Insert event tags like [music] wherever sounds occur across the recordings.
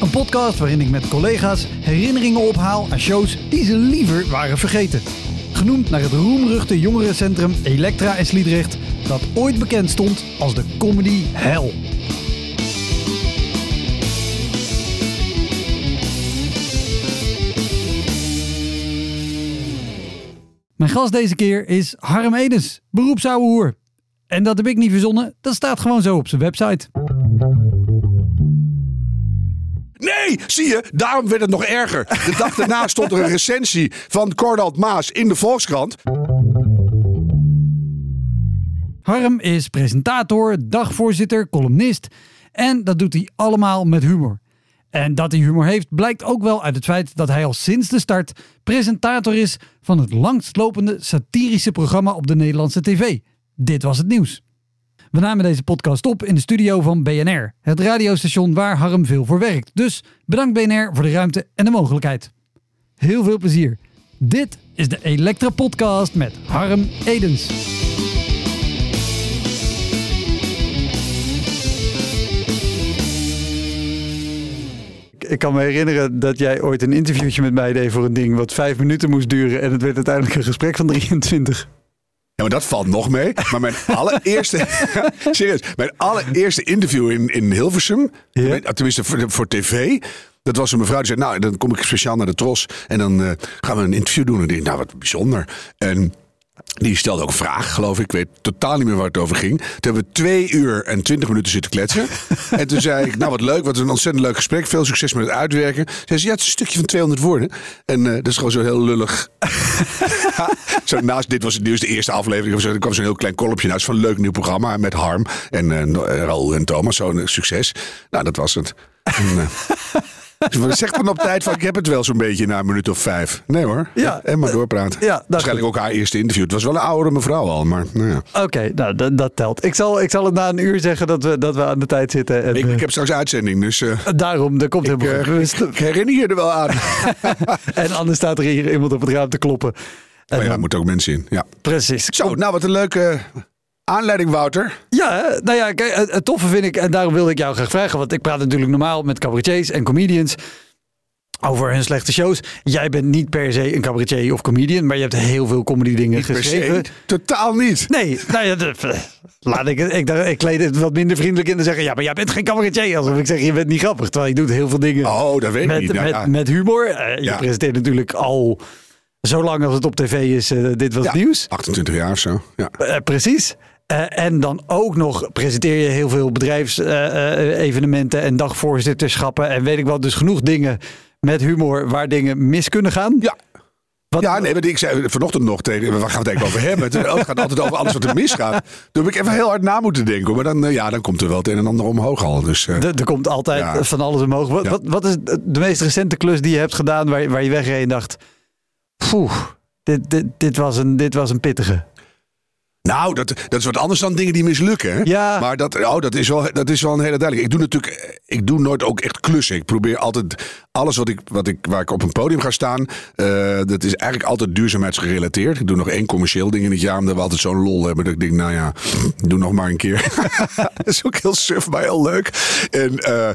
Een podcast waarin ik met collega's herinneringen ophaal aan shows die ze liever waren vergeten. Genoemd naar het roemruchte jongerencentrum Elektra in Sliedrecht, dat ooit bekend stond als de comedy hell. Mijn gast deze keer is Harm Edens, beroepsouwehoer. En dat heb ik niet verzonnen, dat staat gewoon zo op zijn website. Nee, zie je, daarom werd het nog erger. De dag daarna [laughs] stond er een recensie van Cordald Maas in de Volkskrant. Harm is presentator, dagvoorzitter, columnist en dat doet hij allemaal met humor. En dat hij humor heeft blijkt ook wel uit het feit dat hij al sinds de start presentator is van het langstlopende satirische programma op de Nederlandse tv. Dit was het nieuws. We namen deze podcast op in de studio van BNR, het radiostation waar Harm veel voor werkt. Dus bedankt BNR voor de ruimte en de mogelijkheid. Heel veel plezier. Dit is de Elektra Podcast met Harm Edens. Ik kan me herinneren dat jij ooit een interviewtje met mij deed voor een ding wat vijf minuten moest duren. En het werd uiteindelijk een gesprek van 23. Ja, maar dat valt nog mee. Maar mijn allereerste, [laughs] serieus, mijn allereerste interview in, in Hilversum, Ja? tenminste voor, voor tv. Dat was een mevrouw die zei, nou, dan kom ik speciaal naar de Tros. En dan eh, gaan we een interview doen. En ik denk, nou, wat bijzonder. En die stelde ook vragen, geloof ik. Ik weet totaal niet meer waar het over ging. Toen hebben we twee uur en twintig minuten zitten kletsen. [laughs] en toen zei ik, nou wat leuk, wat een ontzettend leuk gesprek. Veel succes met het uitwerken. Zei ze, ja, het is een stukje van 200 woorden. En eh, dat is gewoon zo heel lullig. [laughs] [laughs] zo naast dit was het nieuws, de eerste aflevering. of zo, Er kwam zo'n heel klein kolopje uit van een leuk nieuw programma. Met Harm en eh, Raoul en Thomas. Zo'n succes. Nou, dat was het. En, eh, [laughs] zeg dan op tijd van ik heb het wel zo'n beetje na een minuut of vijf. Nee hoor. Ja. En maar doorpraten. Ja, Waarschijnlijk ook haar eerste interview. Het was wel een oudere mevrouw al, maar nou ja. Oké, nou dat, dat telt. Ik zal, ik zal het na een uur zeggen dat we, dat we aan de tijd zitten. En, Ik, eh, ik heb straks uitzending, dus eh, Daarom, dat komt ik, helemaal eh, ik, herinner je er wel aan. [laughs] En anders staat er hier iemand op het raam te kloppen. En Maar ja, er moeten ook mensen in. Ja. precies. Zo, nou wat een leuke aanleiding, Wouter. Ja, nou ja, kijk, het, het toffe vind ik, en daarom wilde ik jou graag vragen, want ik praat natuurlijk normaal met cabaretiers en comedians over hun slechte shows. Jij bent niet per se een cabaretier of comedian, maar je hebt heel veel comedy dingen Per geschreven. se, totaal niet. Nee, nou ja, de- [laughs] laat ik het. Ik, ik kleed het wat minder vriendelijk in en zeggen: ja, maar jij bent geen cabaretier. Alsof ik zeg: je bent niet grappig. Terwijl je doet heel veel dingen Oh, dat weet ik met, niet. Nou, met, ja. met humor. Eh, je Ja. presenteert natuurlijk al zo lang als het op tv is. eh, dit was Ja, nieuws. 28 jaar of zo. Ja. Eh, precies. Eh, en dan ook nog presenteer je heel veel bedrijfsevenementen en dagvoorzitterschappen en weet ik wat. Dus genoeg dingen met humor waar dingen mis kunnen gaan. Ja. Wat, Ja, nee, want ik zei vanochtend nog tegen, waar gaan we het eigenlijk over hebben? Het gaat altijd over alles wat er misgaat. Toen heb ik even heel hard na moeten denken. Maar dan, eh, ja, dan komt er wel het een en ander omhoog al. Dus, eh, Er er komt altijd Ja. van alles omhoog. Wat, Ja. wat, wat is de meest recente klus die je hebt gedaan waar, je- waar je wegreed en dacht... Poeh, dit, dit, dit, was een, dit was een pittige. Nou, dat, dat is wat anders dan dingen die mislukken. Hè? Ja. Maar dat, oh, dat, is wel, dat is wel een hele duidelijk. Ik doe natuurlijk, ik doe nooit ook echt klussen. Ik probeer altijd alles wat ik, wat ik, waar ik op een podium ga staan. eh, dat is eigenlijk altijd duurzaamheidsgerelateerd. Ik doe nog één commercieel ding in het jaar. Omdat we altijd zo'n lol hebben. Dat ik denk, nou ja, doe nog maar een keer. [laughs] dat is ook heel suf, maar heel leuk. En eh,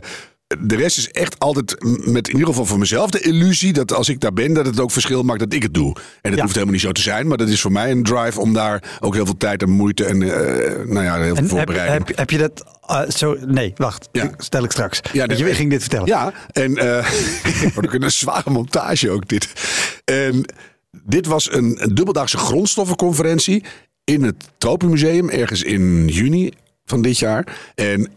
de rest is echt altijd met in ieder geval voor mezelf de illusie dat als ik daar ben, dat het ook verschil maakt dat ik het doe. En dat Ja. hoeft helemaal niet zo te zijn, maar dat is voor mij een drive om daar ook heel veel tijd en moeite en eh, nou ja, heel veel En heb, voorbereiding. heb, heb je dat eh, zo... Nee, wacht. Ja. Stel ik straks. Ja, Want je ging dit vertellen. Ja, en eh [laughs] wordt ook een zware montage ook dit. En dit was een, een dubbeldagse grondstoffenconferentie in het Tropenmuseum ergens in juni van dit jaar. En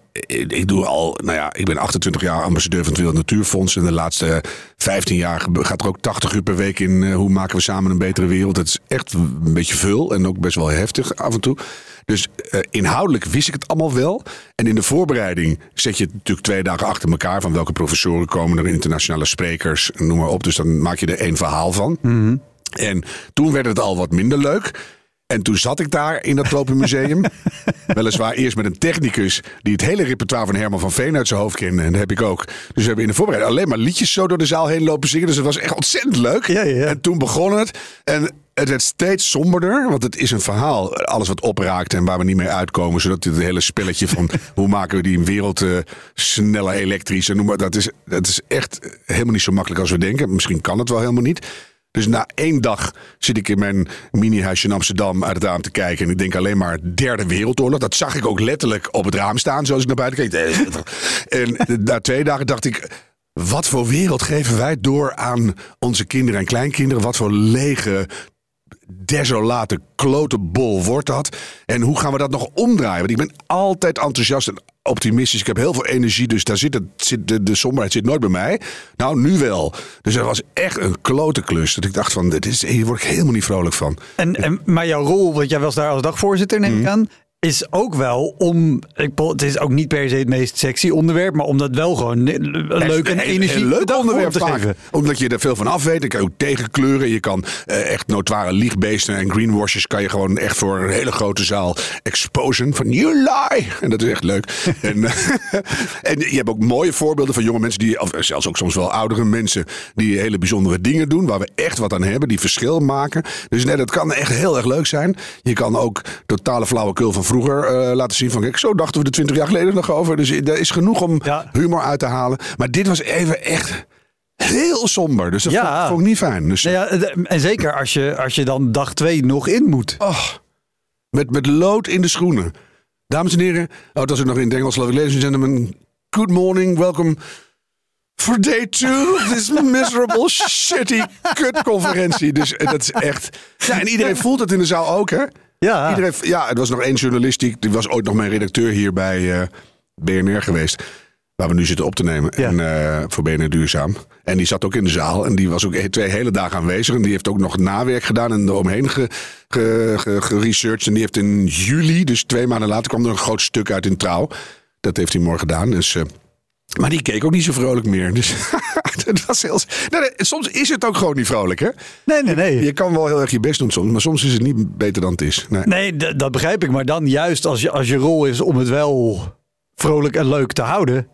ik doe al, nou ja, ik ben 28 jaar ambassadeur van het Wereld Natuurfonds. En de laatste 15 jaar gaat er ook 80 uur per week in. hoe maken we samen een betere wereld? Dat is echt een beetje veel en ook best wel heftig af en toe. Dus uh, inhoudelijk wist ik het allemaal wel. En in de voorbereiding zet je het natuurlijk twee dagen achter elkaar. Van welke professoren komen er, internationale sprekers, noem maar op. Dus dan maak je er één verhaal van. Mm En toen werd het al wat minder leuk. En toen zat ik daar in dat Tropenmuseum. [laughs] Weliswaar eerst met een technicus die het hele repertoire van Herman van Veen uit zijn hoofd kende. En dat heb ik ook. Dus we hebben in de voorbereiding alleen maar liedjes zo door de zaal heen lopen zingen. Dus het was echt ontzettend leuk. Ja, ja. En toen begon het. En het werd steeds somberder, want het is een verhaal. Alles wat opraakt en waar we niet meer uitkomen. Zodat dit hele spelletje van [laughs] hoe maken we die wereld uh, sneller elektrisch. En noem maar, dat, is, dat is echt helemaal niet zo makkelijk als we denken. Misschien kan het wel helemaal niet. Dus na één dag zit ik in mijn mini-huisje in Amsterdam uit het raam te kijken. En ik denk alleen maar derde wereldoorlog. Dat zag ik ook letterlijk op het raam staan, zoals ik naar buiten keek. En na twee dagen dacht ik, wat voor wereld geven wij door aan onze kinderen en kleinkinderen? Wat voor lege, desolate klotenbol wordt dat? En hoe gaan we dat nog omdraaien? Want ik ben altijd enthousiast en optimistisch. Ik heb heel veel energie, dus daar zit, het, zit de, de somberheid zit nooit bij mij. Nou, nu wel. Dus dat was echt een klote klus. Dat ik dacht van, dit is, hier word ik helemaal niet vrolijk van. En, en, maar jouw rol, want jij was daar als dagvoorzitter, neem ik mhm. aan is ook wel om. Ik, het is ook niet per se het meest sexy onderwerp, maar om dat wel gewoon leuk en energie een leuk onderwerp te geven. Omdat je er veel van af weet. Dan kan je ook tegenkleuren. Je kan uh, echt notoire liegbeesten en greenwashers kan je gewoon echt voor een hele grote zaal exposen van you lie. En dat is echt leuk. [laughs] en, [laughs] en je hebt ook mooie voorbeelden van jonge mensen die, of zelfs ook soms wel oudere mensen, die hele bijzondere dingen doen waar we echt wat aan hebben, die verschil maken. Dus nee, dat kan echt heel erg leuk zijn. Je kan ook totale flauwekul van vroeger uh, laten zien van kijk, zo dachten we er twintig jaar geleden nog over. Dus er is genoeg om humor uit te halen. Maar dit was even echt heel somber. Dus dat ja. vond, ik niet fijn. Dus... Nou ja, en zeker als je, als je dan dag twee nog in moet. Oh, met, met lood in de schoenen. Dames en heren, oh, dat is nog in het Engels. Ladies and gentlemen, good morning, welcome for day two of this miserable, [laughs] shitty kutconferentie. Dus eh, dat is echt... Ja, en iedereen voelt het in de zaal ook, hè? Ja. Iedereen, ja, er was nog één journalist, die, die was ooit nog mijn redacteur hier bij uh, eh, BNR geweest. Waar we nu zitten op te nemen. En, uh, voor BNR Duurzaam. En die zat ook in de zaal. En die was ook twee hele dagen aanwezig. En die heeft ook nog nawerk gedaan en eromheen geresearched. Ge, en die heeft in juli, dus twee maanden later, kwam er een groot stuk uit in Trouw. Dat heeft hij morgen gedaan. Dus uh, maar die keek ook niet zo vrolijk meer. Dus [laughs] het was heel... nee, soms is het ook gewoon niet vrolijk, hè? Nee, nee, nee. Je, kan wel heel erg je best doen soms, maar soms is het niet beter dan het is. Nee, nee dat begrijp ik. Maar dan juist als je, als je rol is om het wel vrolijk en leuk te houden.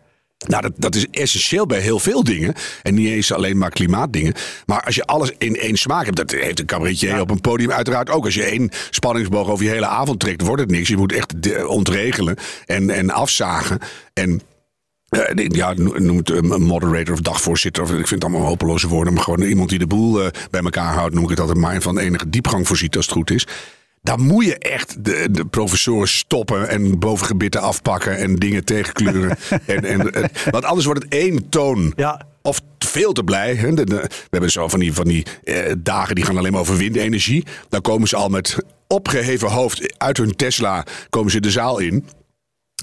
Nou, dat, dat is essentieel bij heel veel dingen. En niet eens alleen maar klimaatdingen. Maar als je alles in één smaak hebt, dat heeft een cabaretier op een podium uiteraard ook. Als je één spanningsboog over je hele avond trekt, wordt het niks. Je moet echt ontregelen en, en afzagen. En ja, noem het een moderator of dagvoorzitter. Of, ik vind het allemaal hopeloze woorden. Maar gewoon iemand die de boel uh, bij elkaar houdt. Noem ik het altijd maar. Van enige diepgang voorziet als het goed is. Daar moet je echt de, de professoren stoppen. En bovengebitten afpakken. En dingen tegenkleuren. [laughs] en, en, want anders wordt het één toon. Ja. Of veel te blij. Hè? we hebben zo van die, van die dagen die gaan alleen maar over windenergie. Dan komen ze al met opgeheven hoofd uit hun Tesla. Komen ze de zaal in.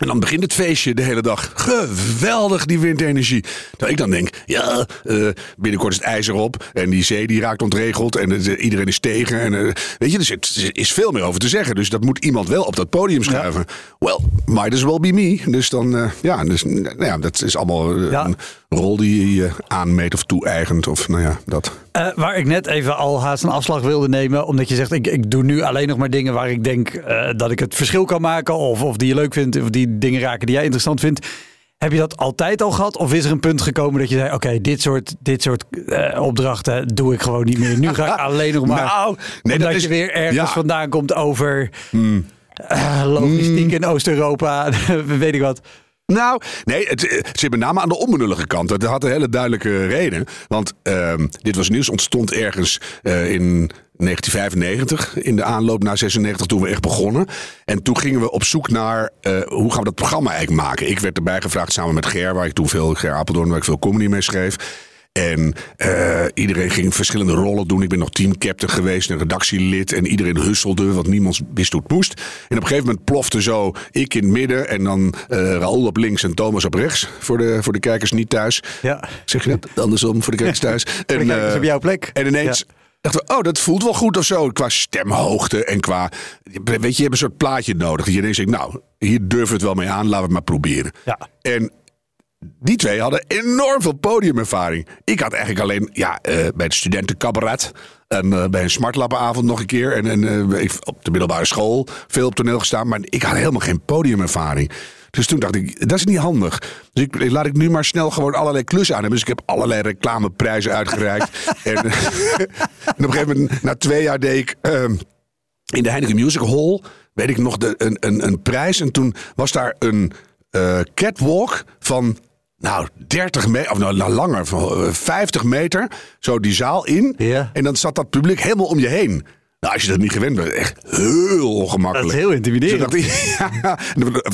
En dan begint het feestje de hele dag. Geweldig, die windenergie. Dat ik dan denk, ja, uh, binnenkort is het ijzer op. En die zee die raakt ontregeld. En uh, iedereen is tegen. En, uh, weet je, dus er is veel meer over te zeggen. Dus dat moet iemand wel op dat podium schuiven. Ja. Well, might as well be me. Dus dan, ja, dus, nou ja, dat is allemaal ja. een rol die je aanmeet of toe-eigent. Of nou ja, dat. waar ik net even al haast een afslag wilde nemen. Omdat je zegt, ik, ik doe nu alleen nog maar dingen waar ik denk dat ik het verschil kan maken. Of, of die je leuk vindt. Of die dingen raken die jij interessant vindt. Heb je dat altijd al gehad? Of is er een punt gekomen dat je zei: Oké, dit soort, dit soort uh, opdrachten doe ik gewoon niet meer. Nu ga ik [laughs] alleen nog maar. Nou, nee, omdat dat is, je weer ergens vandaan komt over mm. uh, logistiek mm. in Oost-Europa. [laughs] weet ik wat. Nou, nee, het, het, zit met name aan de onbenullige kant. Dat had een hele duidelijke reden. Want uh, dit was nieuws, ontstond ergens uh, in 1995, in de aanloop naar 96, toen we echt begonnen. En toen gingen we op zoek naar uh, hoe gaan we dat programma eigenlijk maken. Ik werd erbij gevraagd samen met Ger, waar ik toen veel, Ger Apeldoorn, waar ik veel comedy mee schreef. En eh, iedereen ging verschillende rollen doen. Ik ben nog teamcaptain geweest, een redactielid. En iedereen husselde, want niemand wist hoe het moest. En op een gegeven moment plofte zo ik in het midden. En dan uh, Raoul op links en Thomas op rechts. Voor de, voor de kijkers niet thuis. Ja. Zeg je dat? Andersom, voor de kijkers thuis. En, de kijkers op jouw plek. En ineens... Ja dachten we, oh, dat voelt wel goed of zo. Qua stemhoogte en qua. Weet je, je hebt een soort plaatje nodig. Dat je ineens denkt, nou, hier durven we het wel mee aan, laten we het maar proberen. Ja. En die twee hadden enorm veel podiumervaring. Ik had eigenlijk alleen ja, uh, bij het studentencabaret. En uh, bij een smartlappenavond nog een keer. En, en uh, op de middelbare school veel op toneel gestaan. Maar ik had helemaal geen podiumervaring. Dus toen dacht ik, dat is niet handig. Dus ik, laat ik nu maar snel gewoon allerlei klussen aan hebben. Dus ik heb allerlei reclameprijzen uitgereikt. [laughs] en, [laughs] en, op een gegeven moment, na twee jaar deed ik uh, in de Heineken Music Hall... weet ik nog de, een, een, een prijs. En toen was daar een catwalk van nou, 30 meter, of nou, nou langer, van 50 meter, zo die zaal in. Ja. En dan zat dat publiek helemaal om je heen. Nou, als je dat niet gewend bent, echt heel ongemakkelijk. Dat is heel intimiderend. Dus [laughs] ja,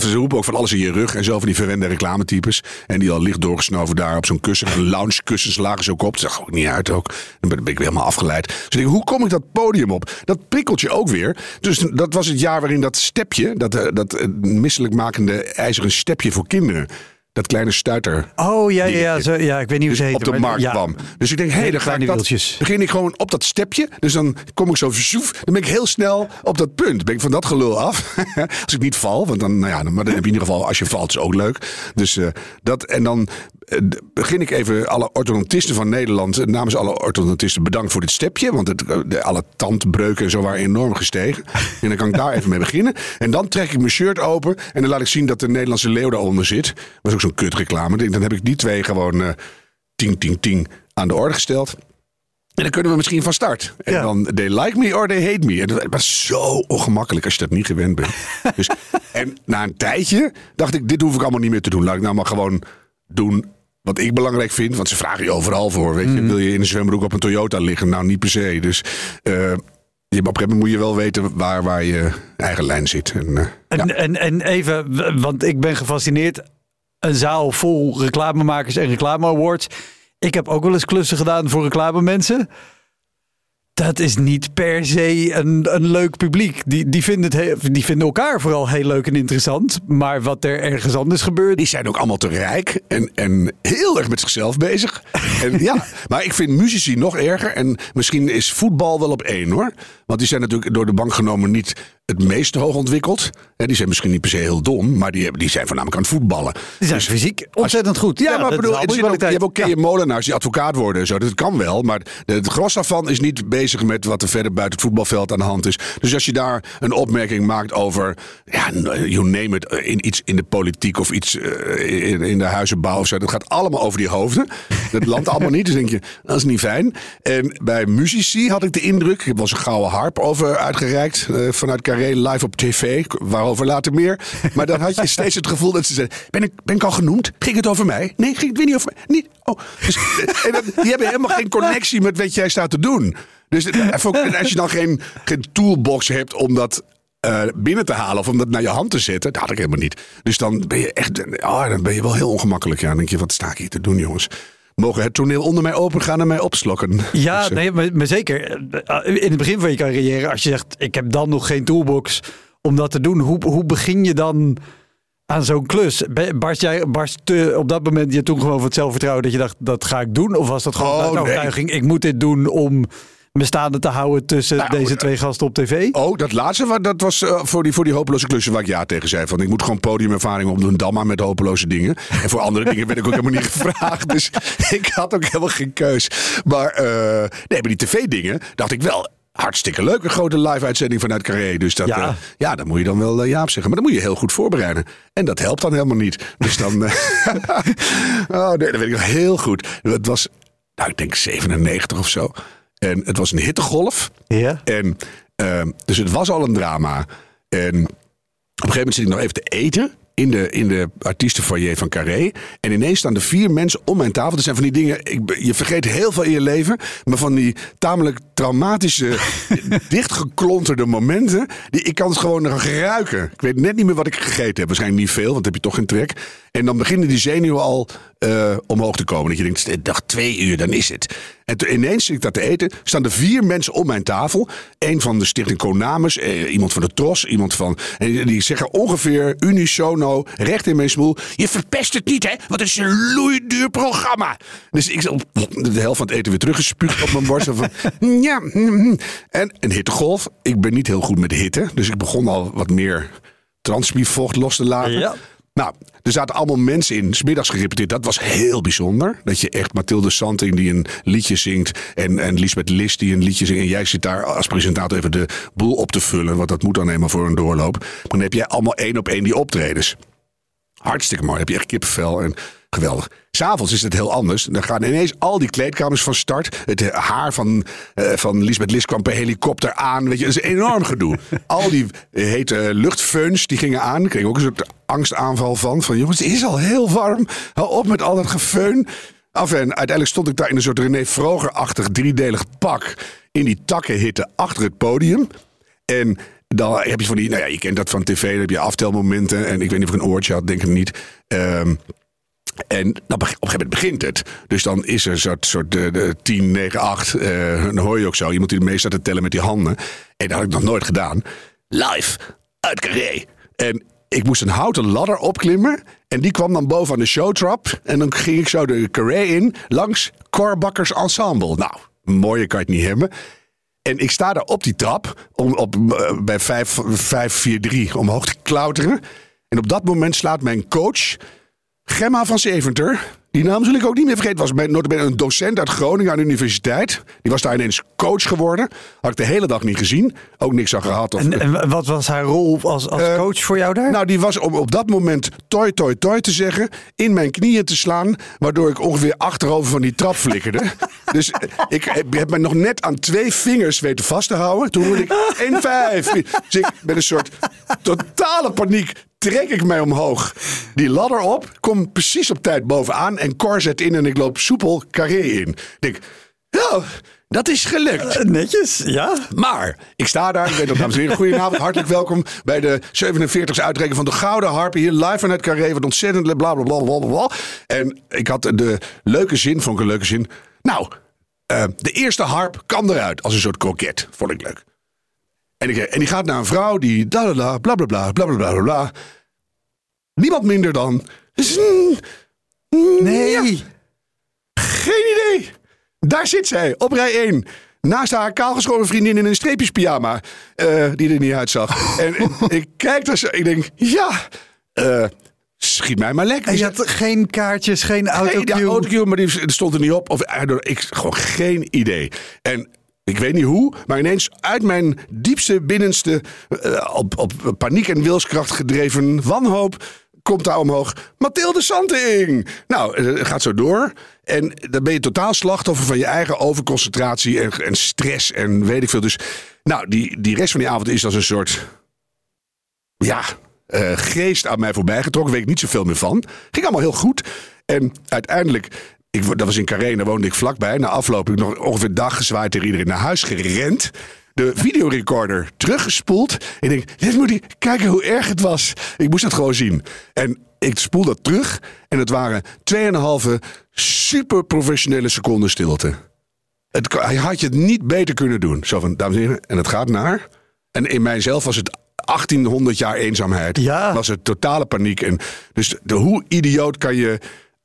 ze roepen ook van alles in je rug en zo van die verwende reclametypes. En die al licht doorgesnoven daar op zo'n kussen. Loungekussens lagen ze ook op. Dat zag ook niet uit ook. Dan ben ik weer helemaal afgeleid. Dus ik denk, hoe kom ik dat podium op? Dat prikkelt je ook weer. Dus dat was het jaar waarin dat stepje, dat, dat misselijk makende ijzeren stepje voor kinderen dat kleine stuiter. Oh ja, ja, ja, zo, ja ik weet niet hoe dus ze heet. op de markt ja. kwam. Dus ik denk, hé, hey, dan ga ik dat, begin ik gewoon op dat stepje. Dus dan kom ik zo verzoef. Dan ben ik heel snel op dat punt. Ben ik van dat gelul af. [laughs] als ik niet val, want dan, nou ja, maar dan heb je in ieder geval, als je valt, is ook leuk. Dus uh, dat, en dan begin ik even alle orthodontisten van Nederland, namens alle orthodontisten, bedankt voor dit stepje. Want het, de, alle tandbreuken en zo waren enorm gestegen. en dan kan ik daar even mee beginnen. En dan trek ik mijn shirt open en dan laat ik zien dat de Nederlandse leeuw daaronder zit. Dat was ook zo'n kutreclame. Dan heb ik die twee gewoon uh, ting, ting, ting aan de orde gesteld. En dan kunnen we misschien van start. En ja. dan they like me or they hate me. En dat was zo ongemakkelijk als je dat niet gewend bent. [laughs] dus, en na een tijdje dacht ik, dit hoef ik allemaal niet meer te doen. Laat ik nou maar gewoon doen wat ik belangrijk vind. Want ze vragen je overal voor. Weet je? Mm. Wil je in een zwembroek op een Toyota liggen? Nou, niet per se. Dus uh, je, op een gegeven moment moet je wel weten waar, waar je eigen lijn zit. En, uh, en, ja. en, en even, want ik ben gefascineerd een zaal vol reclamemakers en reclame awards. Ik heb ook wel eens klussen gedaan voor reclamemensen. Dat is niet per se een, een leuk publiek. Die, die, vinden het heel, die vinden elkaar vooral heel leuk en interessant. Maar wat er ergens anders gebeurt. Die zijn ook allemaal te rijk en, en heel erg met zichzelf bezig. en, ja, [laughs] maar ik vind muzici nog erger. En misschien is voetbal wel op één hoor. Want die zijn natuurlijk door de bank genomen niet het meest hoog ontwikkeld. En die zijn misschien niet per se heel dom, maar die, die zijn voornamelijk aan het voetballen. Die zijn dus fysiek ontzettend goed. Ja, ja maar bedoel, je, ook, je hebt ook Kees ja. Molenaars die advocaat worden en zo. Dat kan wel, maar het gros daarvan is niet bezig met wat er verder buiten het voetbalveld aan de hand is. Dus als je daar een opmerking maakt over, ja, you name it, in iets in de politiek of iets in, in de huizenbouw of zo. Dat gaat allemaal over die hoofden. Dat landt allemaal niet. Dus denk je, dat is niet fijn. En bij muzici had ik de indruk, ik eens een gouden harp over uitgereikt uh, vanuit Carré live op tv, waarover later meer. Maar dan had je [laughs] steeds het gevoel dat ze zeiden, ben ik, ben ik al genoemd? Ging het over mij? Nee, ging het weer niet over mij? Niet. Oh. Dus, en dan, die hebben helemaal geen connectie met wat jij staat te doen. Dus en als je dan geen, geen toolbox hebt om dat uh, binnen te halen of om dat naar je hand te zetten. Dat had ik helemaal niet. Dus dan ben je echt, oh, dan ben je wel heel ongemakkelijk. Ja, dan denk je, wat sta ik hier te doen, jongens? Mogen het toneel onder mij opengaan en mij opslokken? Ja, dus, uh, nee, maar, maar, zeker. In het begin van je carrière, als je zegt, ik heb dan nog geen toolbox om dat te doen. Hoe, hoe begin je dan aan zo'n klus? Barst jij barst op dat moment je toen gewoon van het zelfvertrouwen dat je dacht, dat ga ik doen? Of was dat gewoon oh, een overtuiging, nee. ik moet dit doen om me staande te houden tussen nou, deze twee gasten op tv? Oh, dat laatste, dat was uh, voor, die, voor die hopeloze klussen waar ik ja tegen zei. Van, ik moet gewoon podiumervaring opdoen, dan maar met hopeloze dingen. En voor andere dingen ben ik ook helemaal niet [laughs] gevraagd. Dus ik had ook helemaal geen keus. Maar, uh, nee, maar die tv-dingen dacht ik wel, hartstikke leuk. Een grote live-uitzending vanuit Carré. Dus dat, ja. Uh, ja, dan moet je dan wel uh, ja op zeggen. Maar dan moet je heel goed voorbereiden. En dat helpt dan helemaal niet. Dus dan... Uh, [laughs] oh, nee, dat weet ik nog heel goed. Het was, nou, ik denk 97 of zo. En het was een hittegolf. Ja. En, dus het was al een drama. En op een gegeven moment zit ik nog even te eten in de, in de artiestenfoyer van Carré. En ineens staan er vier mensen om mijn tafel. Er zijn van die dingen, ik, je vergeet heel veel in je leven. Maar van die tamelijk traumatische, [laughs] dichtgeklonterde momenten. Die, ik kan het gewoon nog ruiken. Ik weet net niet meer wat ik gegeten heb. Waarschijnlijk niet veel, want heb je toch geen trek. En dan beginnen die zenuwen al eh, omhoog te komen. Dat je denkt, "Eh, dag twee uur, dan is het. En ineens zit ik daar te eten. Staan er vier mensen om mijn tafel. Eén van de stichting Konamus. eh, iemand van de Tros. Iemand van... En die- zeggen ongeveer unisono, recht in mijn smoel. Je verpest het niet, hè? Het is een loeiduur programma. Dus ik zo de helft van het eten weer teruggespuugd op mijn borst. Van, [laughs] ja. mm, En een hittegolf. Ik ben niet heel goed met hitte. Dus ik begon al wat meer transmievocht los te laten. Ja. Nou, er zaten allemaal mensen in, smiddags gerepeteerd. Dat was heel bijzonder. Dat je echt Mathilde Santing die een liedje zingt. En, en Lisbeth List die een liedje zingt. En jij zit daar als presentator even de boel op te vullen. Want dat moet dan eenmaal voor een doorloop. Maar dan heb jij allemaal één op één die optredens. Hartstikke mooi. Dan heb je echt kippenvel en geweldig. S'avonds is het heel anders. Dan gaan ineens al die kleedkamers van start. Het haar van, eh, van Lisbeth Lis kwam per helikopter aan. Weet je, dat is een enorm gedoe. [laughs] al die eh, hete luchtfeuns die gingen aan. Ik kreeg ook een soort angstaanval van. Van jongens, het is al heel warm. Hou op met al dat gefeun. Af en uiteindelijk stond ik daar in een soort René Vroger-achtig driedelig pak. In die takkenhitte achter het podium. En dan heb je van die, nou ja, je kent dat van tv, dan heb je aftelmomenten. En ik weet niet of ik een oortje had, denk ik niet. Ehm, en op een gegeven moment begint het. Dus dan is er een soort, soort de, de 10, 9, 8. eh, dan hoor je ook zo. Iemand die ermee staat te tellen met die handen. En dat had ik nog nooit gedaan. Live uit Carré. En ik moest een houten ladder opklimmen. En die kwam dan boven aan de showtrap. En dan ging ik zo de Carré in langs Corbakkers Ensemble. Nou, mooier kan je het niet hebben. En ik sta daar op die trap, om, op, eh, bij 5, 543, omhoog te klauteren. En op dat moment slaat mijn coach, Gemma van Seventer... Die naam zul ik ook niet meer vergeten. Was notabene een docent uit Groningen aan de universiteit. Die was daar ineens coach geworden. Had ik de hele dag niet gezien. Ook niks aan gehad. Of, En, en wat was haar rol als, als Eh, coach voor jou daar? nou, die was om op dat moment toi, toi, toi te zeggen. In mijn knieën te slaan. Waardoor ik ongeveer achterover van die trap flikkerde. [laughs] dus eh, ik heb, heb me nog net aan twee vingers weten vast te houden. Toen hoorde ik 1, 5. Dus ik met een soort totale paniek trek ik mij omhoog. Die ladder op. Kom precies op tijd bovenaan. En Cor zet in en ik loop soepel carré in. Ik denk, nou, dat is gelukt. Eh, Netjes, ja. Maar ik sta daar. Ik weet dat, dames en heren. Goedenavond. Hartelijk welkom bij de 47e uitreiking van de Gouden Harpen. Hier live vanuit Carré. Wat ontzettend bla bla bla bla bla, bla. En ik had de leuke zin, vond ik een leuke zin. Nou, eh, de eerste harp kan eruit als een soort kroket. Vond ik leuk. En, ik, en die gaat naar een vrouw die bla bla bla bla bla bla bla. Niemand minder dan. Nee. Geen idee. Daar zit zij, op rij 1. Naast haar kaalgeschoren vriendin in een streepjespyjama. eh die er niet uitzag. en, [laughs] en ik kijk daar zo. Ik denk, ja, eh, schiet mij maar lekker. En je had geen kaartjes, geen autocue. ja, autocue, maar die stond er niet op. Of, don't- ik, gewoon geen idee. En ik weet niet hoe, maar ineens uit mijn diepste, binnenste, eh, op, op paniek en wilskracht gedreven wanhoop, komt daar omhoog Mathilde Santing. Nou, het gaat zo door. En dan ben je totaal slachtoffer van je eigen overconcentratie en, en stress en weet ik veel. Dus, nou, die, die rest van die avond is als een soort ja, eh, geest aan mij voorbij getrokken. Weet ik niet zoveel meer van. Ging allemaal heel goed. En uiteindelijk, ik, dat was in Carré, daar woonde ik vlakbij. Na afloop heb ik nog ongeveer een dag gezwaaid tegen iedereen naar huis gerend. De videorecorder teruggespoeld. Ik denk, dit moet ik kijken hoe erg het was. Ik moest het gewoon zien. En ik spoel dat terug. En het waren 2,5 super professionele seconden stilte. Het, hij had je het niet beter kunnen doen. Zo van, dames en heren, en het gaat naar. En in mijzelf was het 1800 jaar eenzaamheid. Ja. Was het totale paniek. En dus de, hoe idioot kan je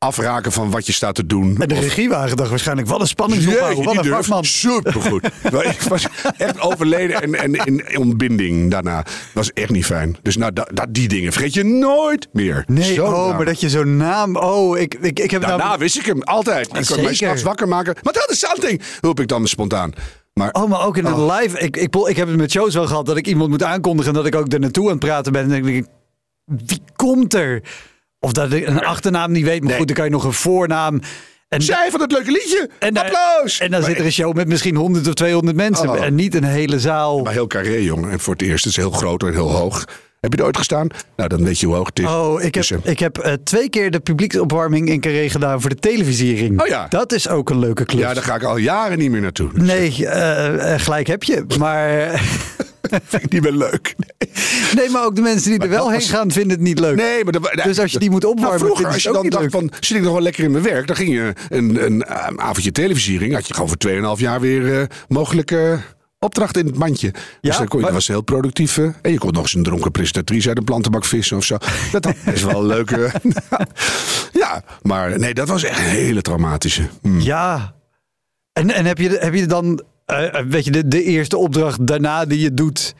afraken van wat je staat te doen? En de regiewagen dacht waarschijnlijk, wat een spanningsopbouw, wat een vakman. Supergoed. [laughs] Ik was echt overleden en, en in ontbinding daarna. was echt niet fijn. Dus nou, dat, dat, die dingen vergeet je nooit meer. Nee, Zo oh, maar dat je zo'n naam... Oh, ik, ik, ik heb Daarna wist ik hem altijd. Ik kon mij s'nachts wakker maken. Maar dat is something, roep ik dan spontaan. Maar Oh, maar ook in een live... Ik, ik, ik heb het met shows wel gehad dat ik iemand moet aankondigen... en dat ik ook er naartoe aan het praten ben. En dan denk ik, wie komt er? Of dat ik een achternaam niet weet. Maar Nee. goed, dan kan je nog een voornaam... En, zij van het leuke liedje. en, daar- Applaus. En dan Maar zit er een show met misschien 100 of 200 mensen. Oh. En niet een hele zaal. Maar heel carré, jongen. En voor het eerst. Het is heel groot en heel hoog. Heb je er ooit gestaan? Nou, dan weet je hoe hoog het is. Oh, ik heb, Dus, eh, ik heb eh, twee keer de publieksopwarming in Carré gedaan voor de televisiering. Oh ja. Dat is ook een leuke klus. ja, daar ga ik al jaren niet meer naartoe. Dat Nee, eh, gelijk heb je. Maar, [laughs] vind ik niet meer leuk. nee, maar ook de mensen die er wel heen was- gaan vinden het niet leuk. Nee, maar dat- Dus als je die moet opwarmen, Nou, vroeger, als je dan dacht leuk. van, zit ik nog wel lekker in mijn werk, dan ging je een, een, avondje televisiering, had je gewoon voor 2,5 jaar weer eh, mogelijke opdracht in het mandje. Dus Ja, dan kon je, dat was heel productief. eh, en je kon nog eens een dronken presentatrice uit een plantenbak vissen of zo. Dat [laughs] is wel een leuke. [laughs] ja, maar nee, dat was echt een hele traumatische. Hm. Ja. En, en heb, je, heb je dan, eh, eh, weet je, de, de eerste opdracht daarna die je doet,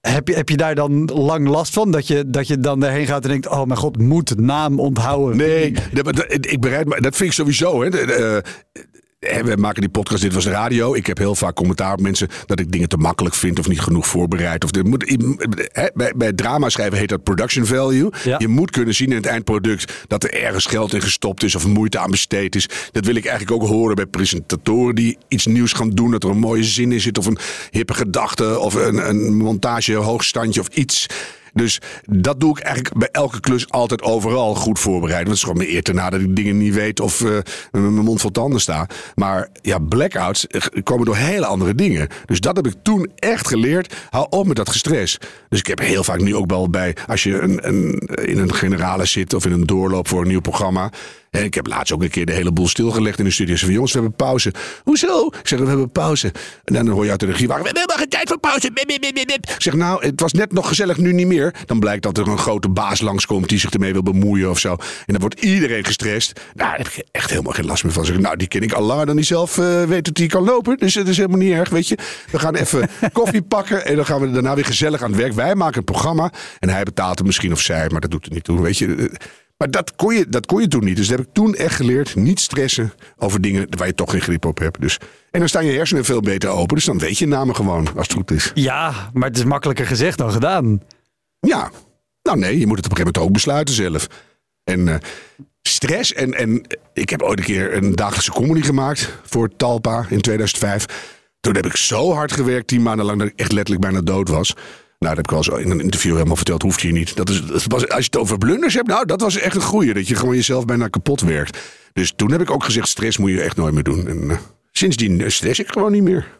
heb je, heb je daar dan lang last van? Dat je, dat je dan daarheen gaat en denkt, oh mijn god, moet naam onthouden. Nee, ik bereid me, dat vind ik sowieso. Hè. We maken die podcast, dit was de radio. Ik heb heel vaak commentaar op mensen dat ik dingen te makkelijk vind of niet genoeg voorbereid. Of de, moet, hè, bij, bij drama schrijven heet dat production value. Ja. Je moet kunnen zien in het eindproduct dat er ergens geld in gestopt is of moeite aan besteed is. Dat wil ik eigenlijk ook horen bij presentatoren die iets nieuws gaan doen. Dat er een mooie zin in zit of een hippe gedachte of een, een montage hoogstandje of iets. Dus dat doe ik eigenlijk bij elke klus altijd overal goed voorbereiden. Want het is gewoon mijn eer te na dat ik dingen niet weet of eh, mijn mond vol tanden sta. Maar ja, blackouts eh, komen door hele andere dingen. Dus dat heb ik toen echt geleerd. Hou op met dat gestres. Dus ik heb heel vaak nu ook wel bij, als je een, in een generale zit of in een doorloop voor een nieuw programma. En ik heb laatst ook een keer de hele boel stilgelegd in de studio. Ze van jongens, we hebben pauze. Hoezo? Ik zeg, we hebben pauze. En dan hoor je uit de regie, we hebben helemaal geen tijd voor pauze. Bip, bip, bip, bip, bip. Ik zeg, nou, het was net nog gezellig, nu niet meer. Dan blijkt dat er een grote baas langskomt die zich ermee wil bemoeien of zo. En dan wordt iedereen gestrest. Nou, daar heb ik echt helemaal geen last meer van. Zeg, nou, die ken ik al langer dan die zelf eh, weet dat hij kan lopen. Dus het is helemaal niet erg, weet je. We gaan even [laughs] koffie pakken en dan gaan we daarna weer gezellig aan het werk. Wij maken een programma en hij betaalt het misschien of zij, maar dat doet er niet toe, weet je. Maar dat kon, je, dat kon je toen niet. Dus dat heb ik toen echt geleerd. Niet stressen over dingen waar je toch geen grip op hebt. Dus, en dan staan je hersenen veel beter open. Dus dan weet je namen gewoon, als het goed is. Ja, maar het is makkelijker gezegd dan gedaan. Ja. Nou nee, je moet het op een gegeven moment ook besluiten zelf. En eh, stress. En, en ik heb ooit een keer een dagelijkse comedy gemaakt voor Talpa in 2005. Toen heb ik zo hard gewerkt, tien maanden lang, dat ik echt letterlijk bijna dood was. Nou, dat heb ik wel eens in een interview helemaal verteld. Hoeft je niet. Dat is, dat was, als je het over blunders hebt, nou, dat was echt een goeie. Dat je gewoon jezelf bijna kapot werkt. Dus toen heb ik ook gezegd, stress moet je echt nooit meer doen. En eh, sindsdien stress ik gewoon niet meer.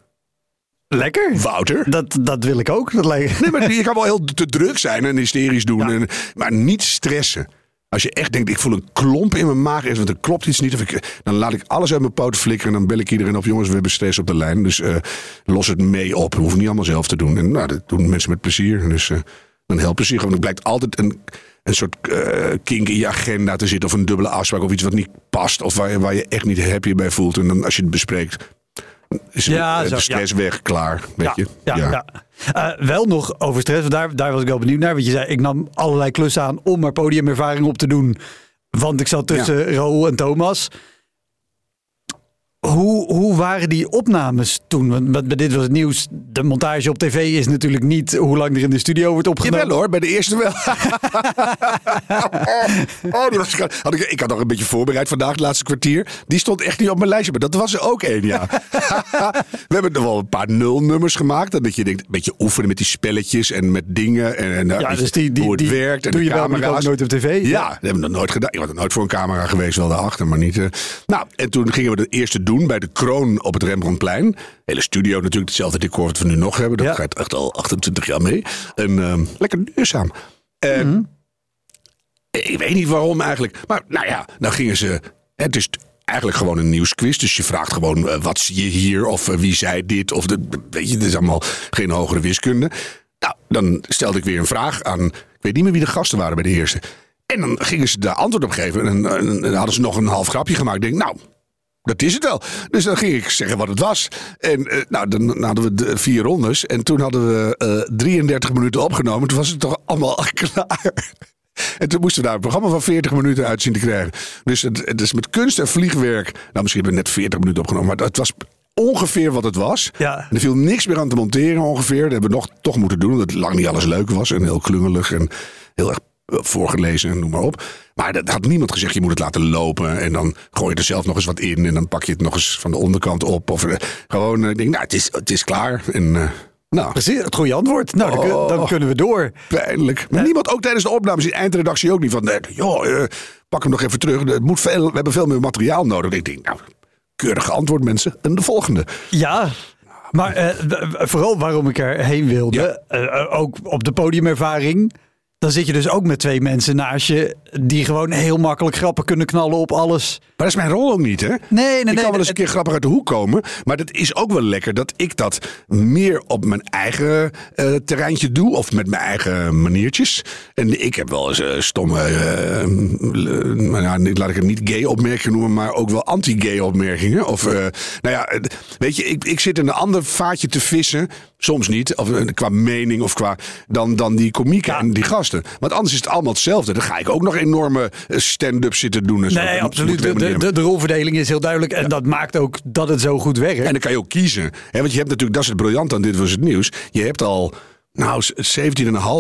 Lekker. Wouter? Dat, dat wil ik ook. Dat lijkt... Nee, maar [laughs] je kan wel heel te druk zijn en hysterisch doen. En, maar niet stressen. Als je echt denkt, ik voel een klomp in mijn maag, want er klopt iets niet. Of ik, dan laat ik alles uit mijn poten flikkeren. En dan bel ik iedereen op. Jongens, we hebben stress op de lijn. Dus eh, los het mee op. We hoeven niet allemaal zelf te doen. En nou, dat doen mensen met plezier. Dus eh, dan helpen ze zich. Want er blijkt altijd een, een soort eh, kink in je agenda te zitten. Of een dubbele afspraak. Of iets wat niet past. Of waar waar je echt niet happy bij voelt. En dan als je het bespreekt, Ja, zo, de stress weg. Klaar. Weet ja, je? ja, ja. Eh, wel nog over stress, daar, daar was ik wel benieuwd naar. Want je zei, ik nam allerlei klussen aan om maar podiumervaring op te doen. Want ik zat tussen Raoul en Thomas. Hoe, hoe waren die opnames toen? Want bij dit was het nieuws. De montage op tv is natuurlijk niet hoe lang er in de studio wordt opgenomen. Jawel hoor, bij de eerste wel. [laughs] oh, die was, had ik, ik had nog een beetje voorbereid vandaag, het laatste kwartier. Die stond echt niet op mijn lijstje, maar dat was er ook één, ja. [laughs] We hebben nog wel een paar nulnummers gemaakt. Dat je denkt, een beetje oefenen met die spelletjes en met dingen. En, en Ja, dus die, die, hoe het die werkt en doe de je wel, camera's. ook nooit op tv. Ja, dat hebben we nog nooit gedaan. Ik was er nooit voor een camera geweest, wel daarachter, maar niet. eh. Nou, en toen gingen we de eerste doen bij de Kroon op het Rembrandtplein. Hele studio natuurlijk, hetzelfde decor wat we nu nog hebben. Dat Ja. gaat echt al 28 jaar mee. En ehm, lekker duurzaam. En ik weet niet waarom eigenlijk. Maar nou ja, dan gingen ze. Het is eigenlijk gewoon een nieuwsquiz. Dus je vraagt gewoon eh, wat zie je hier of eh, wie zei dit. Of de, weet je, het is allemaal geen hogere wiskunde. Nou, dan stelde ik weer een vraag aan. Ik weet niet meer wie de gasten waren bij de eerste. En dan gingen ze daar antwoord op geven. En, en, en dan hadden ze nog een half grapje gemaakt. Ik denk, nou, dat is het wel. Dus dan ging ik zeggen wat het was. En eh, nou, dan, hadden we de vier rondes. En toen hadden we eh 33 minuten opgenomen. Toen was het toch allemaal [laughs] klaar. En toen moesten we daar een programma van 40 minuten uit zien te krijgen. Dus het, het is met kunst en vliegwerk. Nou, misschien hebben we net 40 minuten opgenomen. Maar het was ongeveer wat het was. Ja. En er viel niks meer aan te monteren ongeveer. Dat hebben we nog toch moeten doen. Omdat lang niet alles leuk was. En heel klungelig. En heel erg eh, voorgelezen en noem maar op. Maar dat had niemand gezegd, je moet het laten lopen. En dan gooi je er zelf nog eens wat in. En dan pak je het nog eens van de onderkant op. Of eh, gewoon, eh, ik denk, nou, het is, het is klaar. En eh, Nou, Precies, het goede antwoord. Nou, dan, kun- dan Oh. kunnen we door. pijnlijk. Maar niemand, ook tijdens de opnames, die eindredactie ook niet van... Nee, joh, eh, pak hem nog even terug. Het moet veel, we hebben veel meer materiaal nodig. Ik denk, nou, keurig geantwoord mensen. En de volgende. Ja, maar eh, vooral waarom ik erheen wilde, Ja. eh, eh, ook op de podiumervaring. Dan zit je dus ook met twee mensen naast je die gewoon heel makkelijk grappen kunnen knallen op alles. Maar dat is mijn rol ook niet, hè? Nee, nee, ik kan wel eens een keer grappig uit de hoek komen. Maar dat is ook wel lekker dat ik dat meer op mijn eigen eh, terreintje doe. Of met mijn eigen maniertjes. En ik heb wel eens eh, stomme, eh, nou ja, niet- laat ik het niet gay opmerkingen noemen. Maar ook wel anti-gay opmerkingen. Of, nou ja, weet je, ik, ik zit in een ander vaatje te vissen. Soms niet, of eh, qua mening of qua. dan, dan die komieken Ja. en die gasten. Want anders is het allemaal hetzelfde. Dan ga ik ook nog enorme eh, stand-up zitten doen. En zo. Nee, absoluut. De, de, niet de, de rolverdeling is heel duidelijk. En dat maakt ook dat het zo goed werkt. en dan kan je ook kiezen. Hè, want je hebt natuurlijk, dat is het briljant aan Dit Was Het Nieuws. Je hebt al, nou,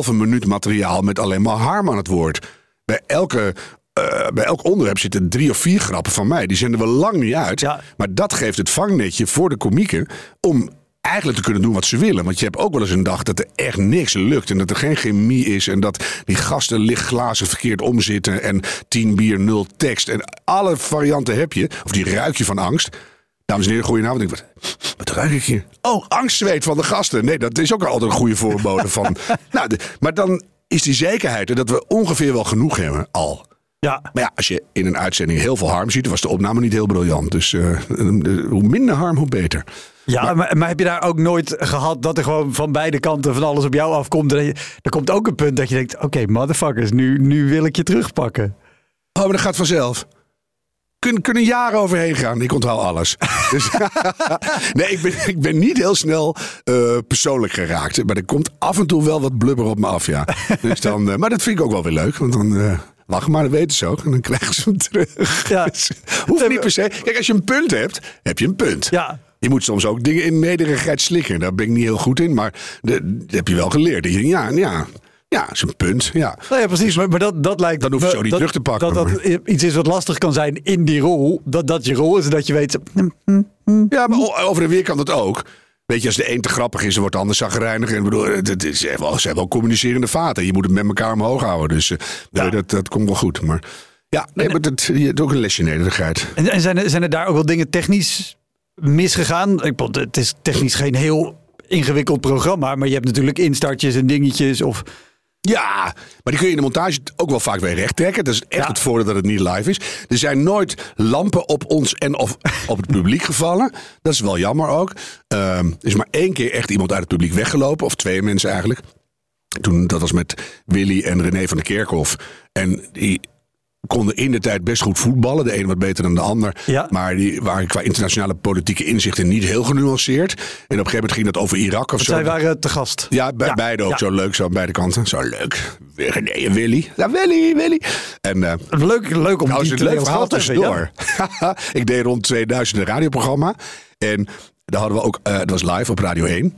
17,5 minuut materiaal met alleen maar harm aan het woord. Bij elke... eh, bij elk onderwerp zitten drie of vier grappen van mij. Die zenden we lang niet uit. Ja. Maar dat geeft het vangnetje voor de komieken om eigenlijk te kunnen doen wat ze willen. Want je hebt ook wel eens een dag dat er echt niks lukt. En dat er geen chemie is. En dat die gasten lichtglazen verkeerd omzitten. En 10 bier, nul tekst. En alle varianten heb je. Of die ruik je van angst. Dames en heren, goedenavond. Ik, wat, wat ruik ik hier? Oh, angstzweet van de gasten. Nee, dat is ook altijd een goede voorbode van. [laughs] nou, de- maar dan is die zekerheid er dat we ongeveer wel genoeg hebben al. Ja. Maar ja, als je in een uitzending heel veel harm ziet, was de opname niet heel briljant. Dus eh, eh, hoe minder harm, hoe beter. Ja, maar, maar heb je daar ook nooit gehad dat er gewoon van beide kanten van alles op jou afkomt? En je- er komt ook een punt dat je denkt: oké, motherfuckers, nu, nu wil ik je terugpakken. Oh, maar dat gaat vanzelf. Kun, kunnen jaren overheen gaan. Ik onthoud alles. [laughs] Dus, [laughs] nee, ik ben, ik ben niet heel snel eh, persoonlijk geraakt. Maar er komt af en toe wel wat blubber op me af, ja. Dus dan, eh, maar dat vind ik ook wel weer leuk. Want dan lachen maar, dat weten ze ook. En dan krijgen ze hem terug. Ja. [laughs] Dus, hoeft niet per se. Kijk, als je een punt hebt, heb je een punt. Ja. Je moet soms ook dingen in nederigheid slikken. Daar ben ik niet heel goed in. Maar de- dat heb je wel geleerd. Dat je, ja, ja, ja, is een punt. Ja. Nou ja, precies. Maar, maar dat, dat lijkt Dan hoef je me- zo niet dat, terug te pakken, Dat dat iets is wat lastig kan zijn in die rol. Dat dat je rol is en dat je weet. Ja, maar over en weer kan dat ook. Weet je, als de een te grappig is, dan wordt de ander zagrijnig. En bedoel, het is ze zijn wel communicerende vaten. Je moet het met elkaar omhoog houden. Dus eh, Ja. dat, dat komt wel goed. Maar ja, nee, maar dat, je hebt ook een lesje nederigheid. En, en zijn, er, zijn er daar ook wel dingen technisch misgegaan? Ik bedoel, het is technisch geen heel ingewikkeld programma. Maar je hebt natuurlijk instartjes en dingetjes. Of, Ja, maar die kun je in de montage ook wel vaak weer recht trekken. Dat is echt Ja. het voordeel dat het niet live is. Er zijn nooit lampen op ons en of [laughs] op het publiek gevallen. Dat is wel jammer ook. Ehm, er is maar één keer echt iemand uit het publiek weggelopen. Of twee mensen eigenlijk. Toen, dat was met Willy en René van der Kerkhof. En die konden in de tijd best goed voetballen. De een wat beter dan de ander. Ja. Maar die waren qua internationale politieke inzichten niet heel genuanceerd. En op een gegeven moment ging dat over Irak of zo. zij waren te gast. Ja, bij Ja, beide ook ja. zo leuk, zo aan beide kanten. Zo leuk. En Willy. Ja, Willy, Willy. En uh, Leuk, leuk om nou die het leuk verhaal te tussendoor. [laughs] Ik deed rond 2000 een radioprogramma. En daar hadden we ook, eh dat was live op Radio 1.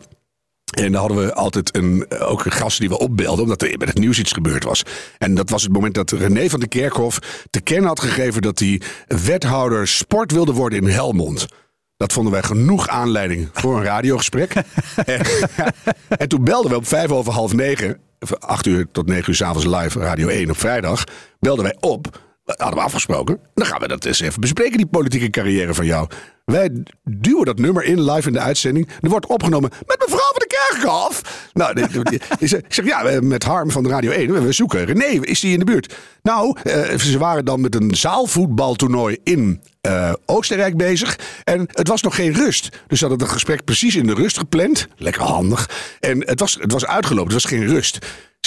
En daar hadden we altijd een, eh, ook een gast die we opbelden, omdat er met het nieuws iets gebeurd was. En dat was het moment dat René van der Kerkhof te kennen had gegeven dat hij wethouder sport wilde worden in Helmond. Dat vonden wij genoeg aanleiding voor een radiogesprek. [laughs] en, [laughs] en toen belden we op vijf over half negen, acht uur tot negen uur s'avonds live, Radio 1 op vrijdag, belden wij op. Hadden we afgesproken. Dan gaan we dat eens even bespreken, die politieke carrière van jou. Wij duwen dat nummer in live in de uitzending. Er wordt opgenomen met mevrouw van de Kerkhof. Nou, ik zeg- ja, met Harm van de Radio 1. We zoeken. René, is die in de buurt? Nou, eh, ze waren dan met een zaalvoetbaltoernooi in eh, Oostenrijk bezig. En het was nog geen rust. Dus ze hadden het gesprek precies in de rust gepland. Lekker handig. En het was, het was uitgelopen. Het was geen rust.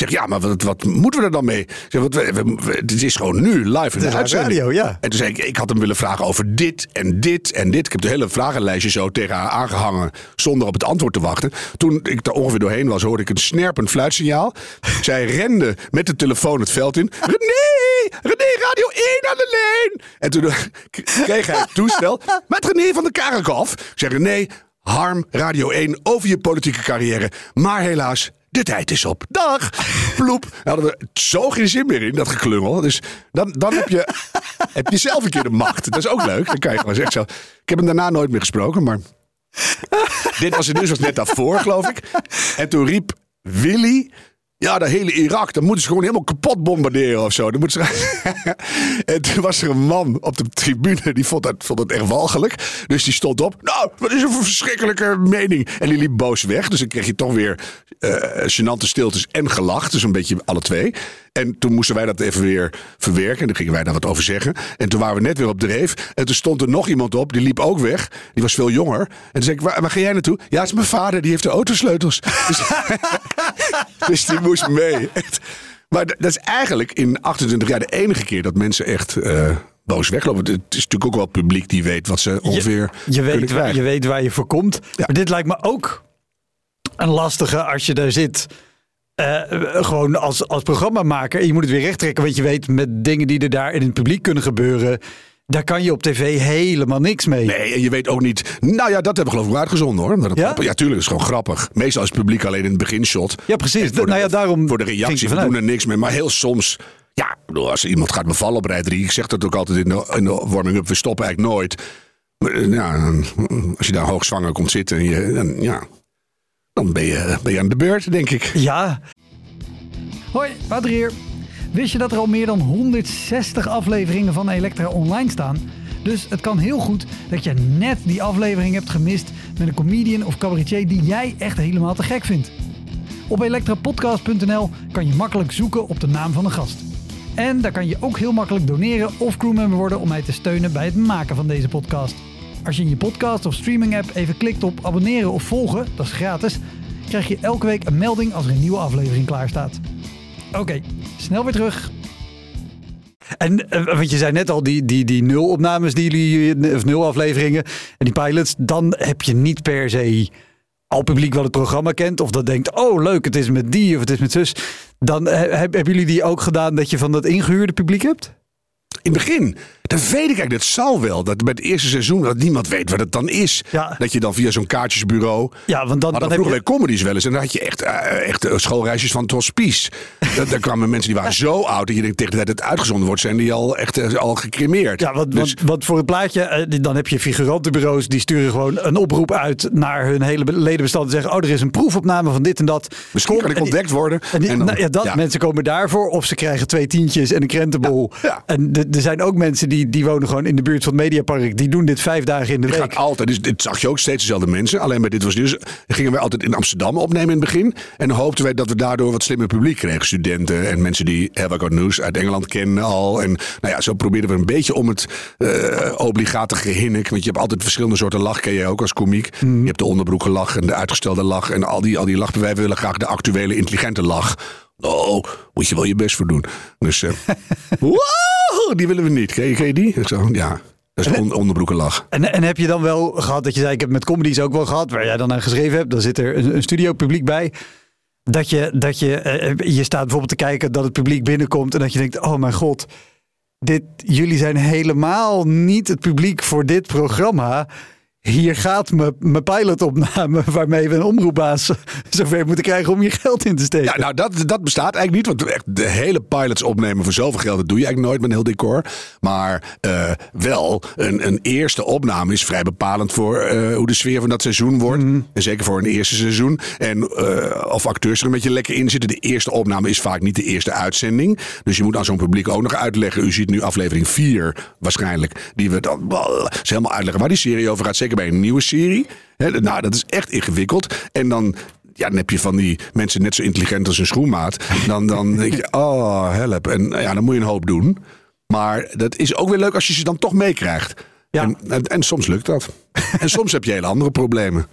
Zeg, ja, maar wat, wat moeten we er dan mee? Zeg, wat, we, we- we- het is gewoon nu live in de uitzending. radio, ja. En toen zei ik, ik had hem willen vragen over dit en dit en dit. Ik heb de hele vragenlijstje zo tegen haar aangehangen zonder op het antwoord te wachten. Toen ik er ongeveer doorheen was, hoorde ik een snerpend fluitsignaal. [laughs] Zij rende met de telefoon het veld in. René, René, Radio 1 aan de lijn. En toen [laughs] kreeg hij het toestel met René van der Karenkhof. Ik zei, René, Harm, Radio 1, over je politieke carrière. Maar helaas, de tijd is op. Dag! Ploep. Daar hadden we zo geen zin meer in, dat geklungel. Dus dan, dan heb, je, [laughs] heb je zelf een keer de macht. Dat is ook leuk. Dan kan je gewoon zeggen zo. Ik heb hem daarna nooit meer gesproken, maar [laughs] Dit was het nieuws was net daarvoor, geloof ik. En toen riep Willy... Ja, de hele Irak, dan moeten ze gewoon helemaal kapot bombarderen of zo. Dan moeten ze... [laughs] en toen was er een man op de tribune, die vond dat, vond dat echt walgelijk. Dus die stond op. Nou, wat is een verschrikkelijke mening. En die liep boos weg. Dus dan kreeg je toch weer eh gênante stiltes en gelach. Dus een beetje alle twee. En toen moesten wij dat even weer verwerken. En dan gingen wij daar wat over zeggen. En toen waren we net weer op dreef. En toen stond er nog iemand op. Die liep ook weg. Die was veel jonger. En toen zei ik, waar, waar ga jij naartoe? Ja, het is mijn vader. Die heeft de autosleutels. [laughs] Dus, [laughs] dus die moest mee. Maar dat is eigenlijk in 28 jaar de enige keer dat mensen echt eh, boos weglopen. Het is natuurlijk ook wel het publiek die weet wat ze ongeveer Je weet, waar, je weet waar je voor komt. Ja. Maar dit lijkt me ook een lastige als je daar zit. Eh, gewoon als, als programmamaker. En je moet het weer recht trekken. Want je weet met dingen die er daar in het publiek kunnen gebeuren. Daar kan je op tv helemaal niks mee. Nee, en je weet ook niet. Nou ja, dat hebben we geloof ik uitgezonden hoor. Dat, Ja? ja, tuurlijk, is gewoon grappig. Meestal is het publiek alleen in het beginshot. Ja, precies. En voor de- nou ja, daarom Voor de reactie, we doen er niks mee. Maar heel soms. Ja, als iemand gaat bevallen op rij 3. Ik zeg dat ook altijd in de, in de warming-up. We stoppen eigenlijk nooit. Maar, eh, ja, dan- als je daar hoogzwanger komt zitten. En je, dan, ja, ben je, ben je aan de beurt, denk ik. Ja, Hoi, Wouter hier. Wist je dat er al meer dan 160 afleveringen van Elektra online staan? Dus het kan heel goed dat je net die aflevering hebt gemist met een comedian of cabaretier die jij echt helemaal te gek vindt. Op elektrapodcast.nl kan je makkelijk zoeken op de naam van de gast. En daar kan je ook heel makkelijk doneren of crewmember worden om mij te steunen bij het maken van deze podcast. Als je in je podcast of streaming app even klikt op abonneren of volgen, dat is gratis, krijg je elke week een melding als er een nieuwe aflevering klaar staat. Oké, snel weer terug. En eh, want je zei net al, die, die, die nul opnames die jullie, of nul afleveringen en die pilots, dan heb je niet per se al publiek wat het programma kent. Of dat denkt, oh leuk, het is met die of het is met zus. Dan heb, hebben jullie die ook gedaan dat je van dat ingehuurde publiek hebt? In het begin, dat weet ik eigenlijk. Dat zal wel. Dat bij het eerste seizoen dat niemand weet wat het dan is. Ja. Dat je dan via zo'n kaartjesbureau. Ja, want dan, Maar dan vroeger je... bij comedies wel eens. En dan had je echt, eh, echt eh, schoolreisjes van het hospice. [laughs] Dat- Daar kwamen mensen die waren zo oud. Dat je denkt tegen de tijd dat het uitgezonden wordt, zijn die al echt eh, al gecremeerd. Ja, want, Dus- want, want voor het plaatje, dan heb je figurantenbureaus die sturen gewoon een oproep uit naar hun hele be- ledenbestand. En zeggen, oh, er is een proefopname van dit en dat. Misschien Kom, kan ik die- ontdekt worden. En die- En dan- nou ja, dat. Mensen komen daarvoor of ze krijgen twee tientjes en een krentenbol. En er zijn ook mensen die, die wonen gewoon in de buurt van het Mediapark. Die doen dit vijf dagen in de week. altijd. Dus dit zag je ook steeds dezelfde mensen. Alleen bij dit was dus gingen wij altijd in Amsterdam opnemen in het begin. En hoopten wij dat we daardoor wat slimmer publiek kregen. Studenten en mensen die Have News uit Engeland kennen al. En nou ja, zo probeerden we een beetje om het eh, obligate gehinnik. Want je hebt altijd verschillende soorten lach, ken jij ook als komiek. Je hebt de onderbroeken lach en de uitgestelde lach. En al die, al die lach. Wij willen graag de actuele intelligente lach. Oh, moet je wel je best voor doen. Dus, eh [laughs] wow, die willen we niet. Ken je, ken je die? Ik zo, ja, dat is on, onderbroekenlach. En, en heb je dan wel gehad dat je zei, ik heb met comedies ook wel gehad, waar jij dan aan geschreven hebt, dan zit er een, een studio publiek bij. Dat je, dat je, eh, je staat bijvoorbeeld te kijken dat het publiek binnenkomt en dat je denkt, oh mijn god, dit, jullie zijn helemaal niet het publiek voor dit programma. Hier gaat mijn mijn pilotopname [laughs] waarmee we een omroepbaas [laughs] zover moeten krijgen om je geld in te steken. Ja, nou, dat, dat bestaat eigenlijk niet. Want echt de hele pilots opnemen voor zoveel geld, dat doe je eigenlijk nooit met een heel decor. Maar eh, wel, een, een eerste opname is vrij bepalend voor eh, hoe de sfeer van dat seizoen wordt. En zeker voor een eerste seizoen. En eh, of acteurs er een beetje lekker in zitten. De eerste opname is vaak niet de eerste uitzending. Dus je moet aan zo'n publiek ook nog uitleggen. U ziet nu aflevering 4 waarschijnlijk. Die we dan wel helemaal uitleggen waar die serie over gaat. Zeker bij een nieuwe serie. Nou, dat is echt ingewikkeld. En dan ja, dan heb je van die mensen net zo intelligent als een schoenmaat. Dan, dan [laughs] denk je, oh, help. En ja, dan moet je een hoop doen. Maar dat is ook weer leuk als je ze dan toch meekrijgt. Ja. En, en, en soms lukt dat. en soms heb je hele andere problemen.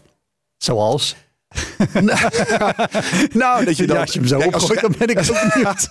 Zoals? [laughs] Nou, dat je dan... ja, als je hem zo Kijk, als opgooit, dan ben ik ook [laughs] benieuwd.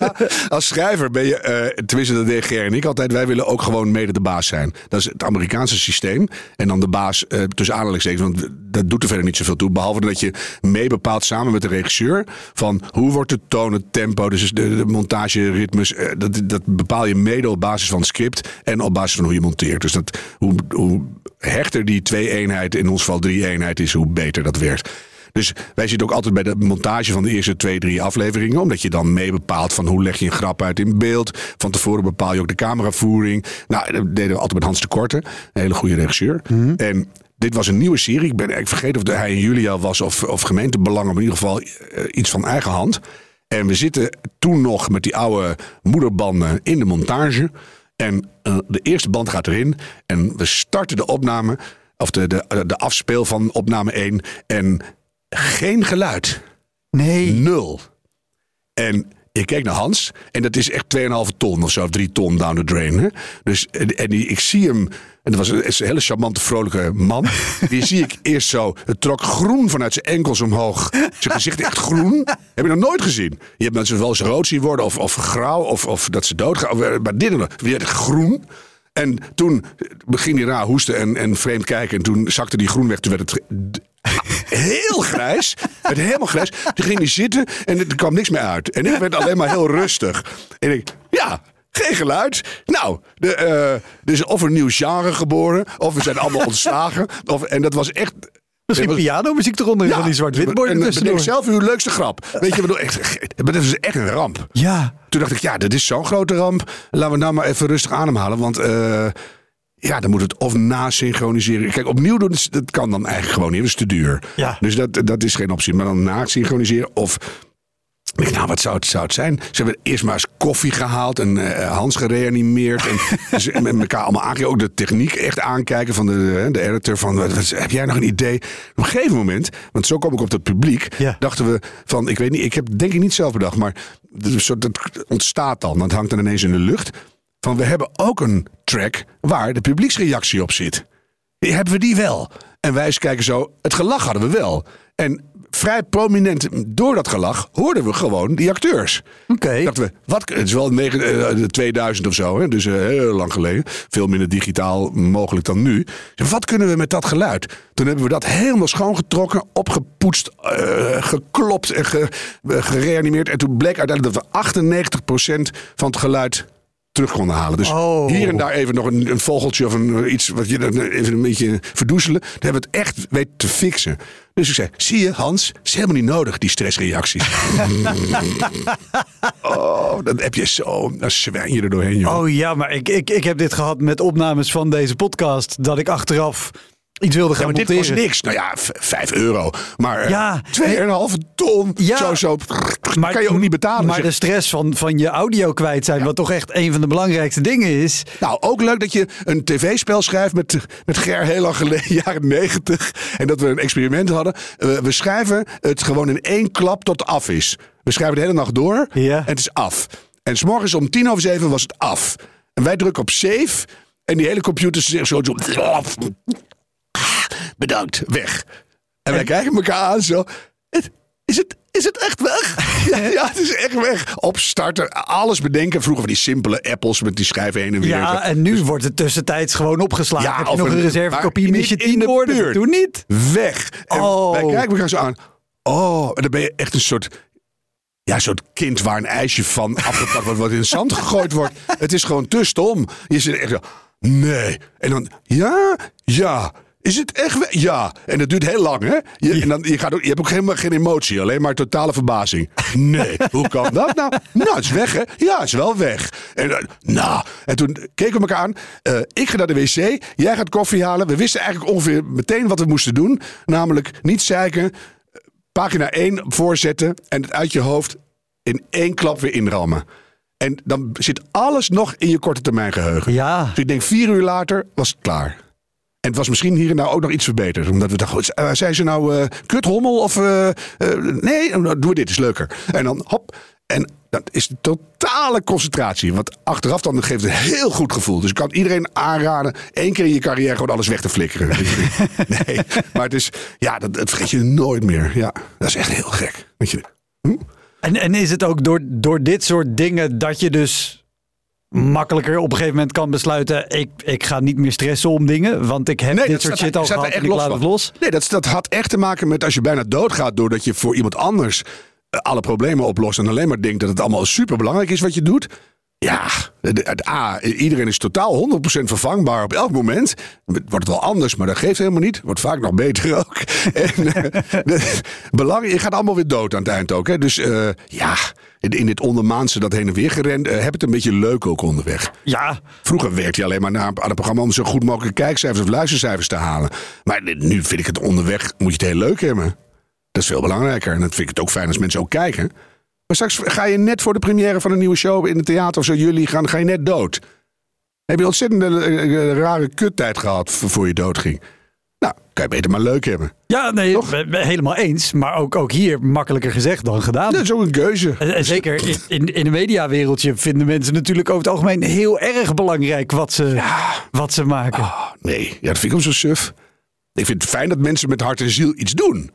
Als schrijver ben je, eh tenminste dat deed Ger en ik altijd, wij willen ook gewoon mede de baas zijn. Dat is het Amerikaanse systeem. En dan de baas eh, tussen aanhalingstekens, want dat doet er verder niet zoveel toe. Behalve dat je mee bepaalt samen met de regisseur van hoe wordt de toon, het tempo, dus de, de montageritmes. eh, dat, dat bepaal je mede op basis van het script en op basis van hoe je monteert. Dus dat, hoe, hoe hechter die twee-eenheid, in ons geval drie-eenheid is, hoe beter dat werkt. Dus wij zitten ook altijd bij de montage van de eerste twee, drie afleveringen. Omdat je dan mee bepaalt van hoe leg je een grap uit in beeld. Van tevoren bepaal je ook de cameravoering. Nou, dat deden we altijd met Hans de Korte. Een hele goede regisseur. En dit was een nieuwe serie. Ik ben ik vergeten of hij en Julia was of, of gemeentebelangen. Maar in ieder geval eh, iets van eigen hand. En we zitten toen nog met die oude moederbanden in de montage. En eh, de eerste band gaat erin. En we starten de opname. Of de, de, de afspeel van opname 1. En geen geluid. Nee. Nul. En ik keek naar Hans. En dat is echt 2,5 ton of zo. Of 3 ton down the drain. Hè? Dus, en, en die- ik zie hem. En dat was een, hele charmante, vrolijke man. [laughs] Die zie ik eerst zo. Het trok groen vanuit zijn enkels omhoog. Zijn gezicht echt groen. Heb je nog nooit gezien. Je hebt mensen wel eens rood zien worden. Of, of grauw. Of, of dat ze doodgaan. of- Maar dit weer groen. En toen beging hij raar hoesten en, en vreemd kijken. En toen zakte die groen weg. Toen werd het heel grijs. Het helemaal grijs. Toen ging hij zitten en er kwam niks meer uit. En ik werd alleen maar heel rustig. En ik, ja, geen geluid. Nou, de, er is of een nieuw genre geboren. Of we zijn allemaal ontslagen. Of, en dat was echt... Misschien pianomuziek eronder van die zwart-witborden en, bedenk zelf uw leukste grap. Weet je, ik bedoel, echt, maar dat is echt een ramp. Ja. Toen dacht ik, ja, dit is zo'n grote ramp. Laten we nou maar even rustig ademhalen. Want eh, ja, dan moet het of na-synchroniseren. Kijk, opnieuw doen, dat kan dan eigenlijk gewoon niet. Dat is te duur. Ja. Dus dat, dat is geen optie. Maar dan na-synchroniseren of... Ik nou, wat zou het, zou het zijn? Ze hebben eerst maar eens koffie gehaald en eh, Hans gereanimeerd. En [laughs] met elkaar allemaal aankijken. Ook de techniek echt aankijken van de, de editor. Van, wat, wat- heb jij nog een idee? Op een gegeven moment, want zo kom ik op het publiek. Ja. Dachten we van, ik weet niet, ik heb denk ik niet zelf bedacht. Maar dat, dat ontstaat dan. Dat hangt dan ineens in de lucht. Van, we hebben ook een track waar de publieksreactie op zit. Die hebben we die wel. En wij eens kijken zo, het gelach hadden we wel. En vrij prominent door dat gelach hoorden we gewoon die acteurs. Oké. Dachten we, wat, het is wel negen- eh, de 2000 of zo, hè? dus eh, heel lang geleden. Veel minder digitaal mogelijk dan nu. Wat kunnen we met dat geluid? Toen hebben we dat helemaal schoongetrokken, opgepoetst, eh, geklopt en ge- eh, gereanimeerd. En toen bleek uiteindelijk dat we 98% van het geluid terug konden halen. Dus Oh. hier en daar even nog een, een vogeltje of een, eh, iets wat je dan even een beetje verdoezelen. Dan hebben we het echt weten te fixen. Dus ik zei, zie je Hans, is helemaal niet nodig die stressreacties. [laughs] oh, dan heb je zo, dan zwijn je er doorheen joh. Oh ja, maar ik, ik, ik heb dit gehad met opnames van deze podcast. Dat ik achteraf iets wilde Ja, gaan maar dit kost niks. Nou ja, v- vijf euro. Maar eh, Ja. 2,5 ton. Ja. Zo, zo. kan je ook niet betalen. Maar de stress van, van je audio kwijt zijn, wat toch echt een van de belangrijkste dingen is. Nou, ook leuk dat je een tv-spel schrijft met, met Ger heel lang geleden, [laughs] jaren negentig. En dat we een experiment hadden. We schrijven het gewoon in één klap tot het af is. We schrijven de hele nacht door Ja. en het is af. En s'morgens om tien over zeven was het af. En wij drukken op save en die hele computer zegt zo... zo bedankt, weg. En wij kijken elkaar aan zo... "Het- Is het, is het echt weg? [laughs] Ja, ja, het is echt weg. Opstarten, alles bedenken. Vroeger van die simpele apples met die schrijven heen en weer. Ja, en nu wordt het tussentijds gewoon opgeslagen. Ja, Heb je nog een een- reservekopie, mis je tien de woorden. Toen niet. weg. En Oh. wij kijken elkaar zo aan. Oh, en dan ben je echt een soort... Ja, een soort kind waar een ijsje van afgepakt wordt, wat in het zand gegooid wordt. [laughs] Het is gewoon te stom. Je zit echt zo, nee. En dan, ja, ja. Is het echt weg? Ja. En dat duurt heel lang, hè? Je, en dan, je, gaat ook, je hebt ook helemaal geen emotie, alleen maar totale verbazing. Nee, [laughs] hoe kan dat nou? Nou, het is weg, hè? Ja, het is wel weg. En, eh, nou, en toen keken we elkaar aan. Eh, ik ga naar de wc, jij gaat koffie halen. We wisten eigenlijk ongeveer meteen wat we moesten doen. Namelijk niet zeiken, pagina 1 voorzetten en het uit je hoofd in één klap weer inrammen. En dan zit alles nog in je korte termijn geheugen. Ja. Dus ik denk vier uur later was het klaar. En het was misschien hier en daar ook nog iets verbeterd. Omdat we dachten, eh, zijn ze nou eh kuthommel? Of eh, nee, doe dit, is leuker. En dan hop. En dat is de totale concentratie. Want achteraf dan geeft het een heel goed gevoel. Dus ik kan iedereen aanraden één keer in je carrière gewoon alles weg te flikkeren. [laughs] nee, maar het is, ja, dat, dat vergeet je nooit meer. Ja, dat is echt heel gek. Weet je, En, en is het ook door, door dit soort dingen dat je dus makkelijker op een gegeven moment kan besluiten... ik, ik ga niet meer stressen om dingen, want ik heb dit soort staat- shit al gehad en echt ik los laat van. het los. Nee, dat, dat had echt te maken met als je bijna doodgaat doordat je voor iemand anders eh, alle problemen oplost en alleen maar denkt dat het allemaal super belangrijk is wat je doet. Ja, het, het A, iedereen is totaal 100% vervangbaar op elk moment. Het wordt wel anders, maar dat geeft helemaal niet. Wordt vaak nog beter [laughs] ook. en, eh, de- belang, je gaat allemaal weer dood aan het eind ook. Hè? Dus eh, ja, in, in dit ondermaanse dat heen en weer gerend, eh, heb het een beetje leuk ook onderweg. Ja, Vroeger werkte je alleen maar naar, aan het programma om zo goed mogelijk kijkcijfers of luistercijfers te halen. Maar nu vind ik het onderweg, moet je het heel leuk hebben. Dat is veel belangrijker. En dan vind ik het ook fijn als mensen ook kijken. Maar straks ga je net voor de première van een nieuwe show in het theater of zo, jullie gaan, ga je net dood. Heb je een ontzettend eh, eh, rare kuttijd gehad voor je dood ging. Nou, kan je beter maar leuk hebben. ja nee, helemaal eens. Maar ook, ook hier makkelijker gezegd dan gedaan. Dat is ook een keuze. En- zeker in, in, in de mediawereldje vinden mensen natuurlijk over het algemeen heel erg belangrijk wat ze, wat ze maken. Ah, nee, ja, dat vind ik ook zo suf. Ik vind het fijn dat mensen met hart en ziel iets doen.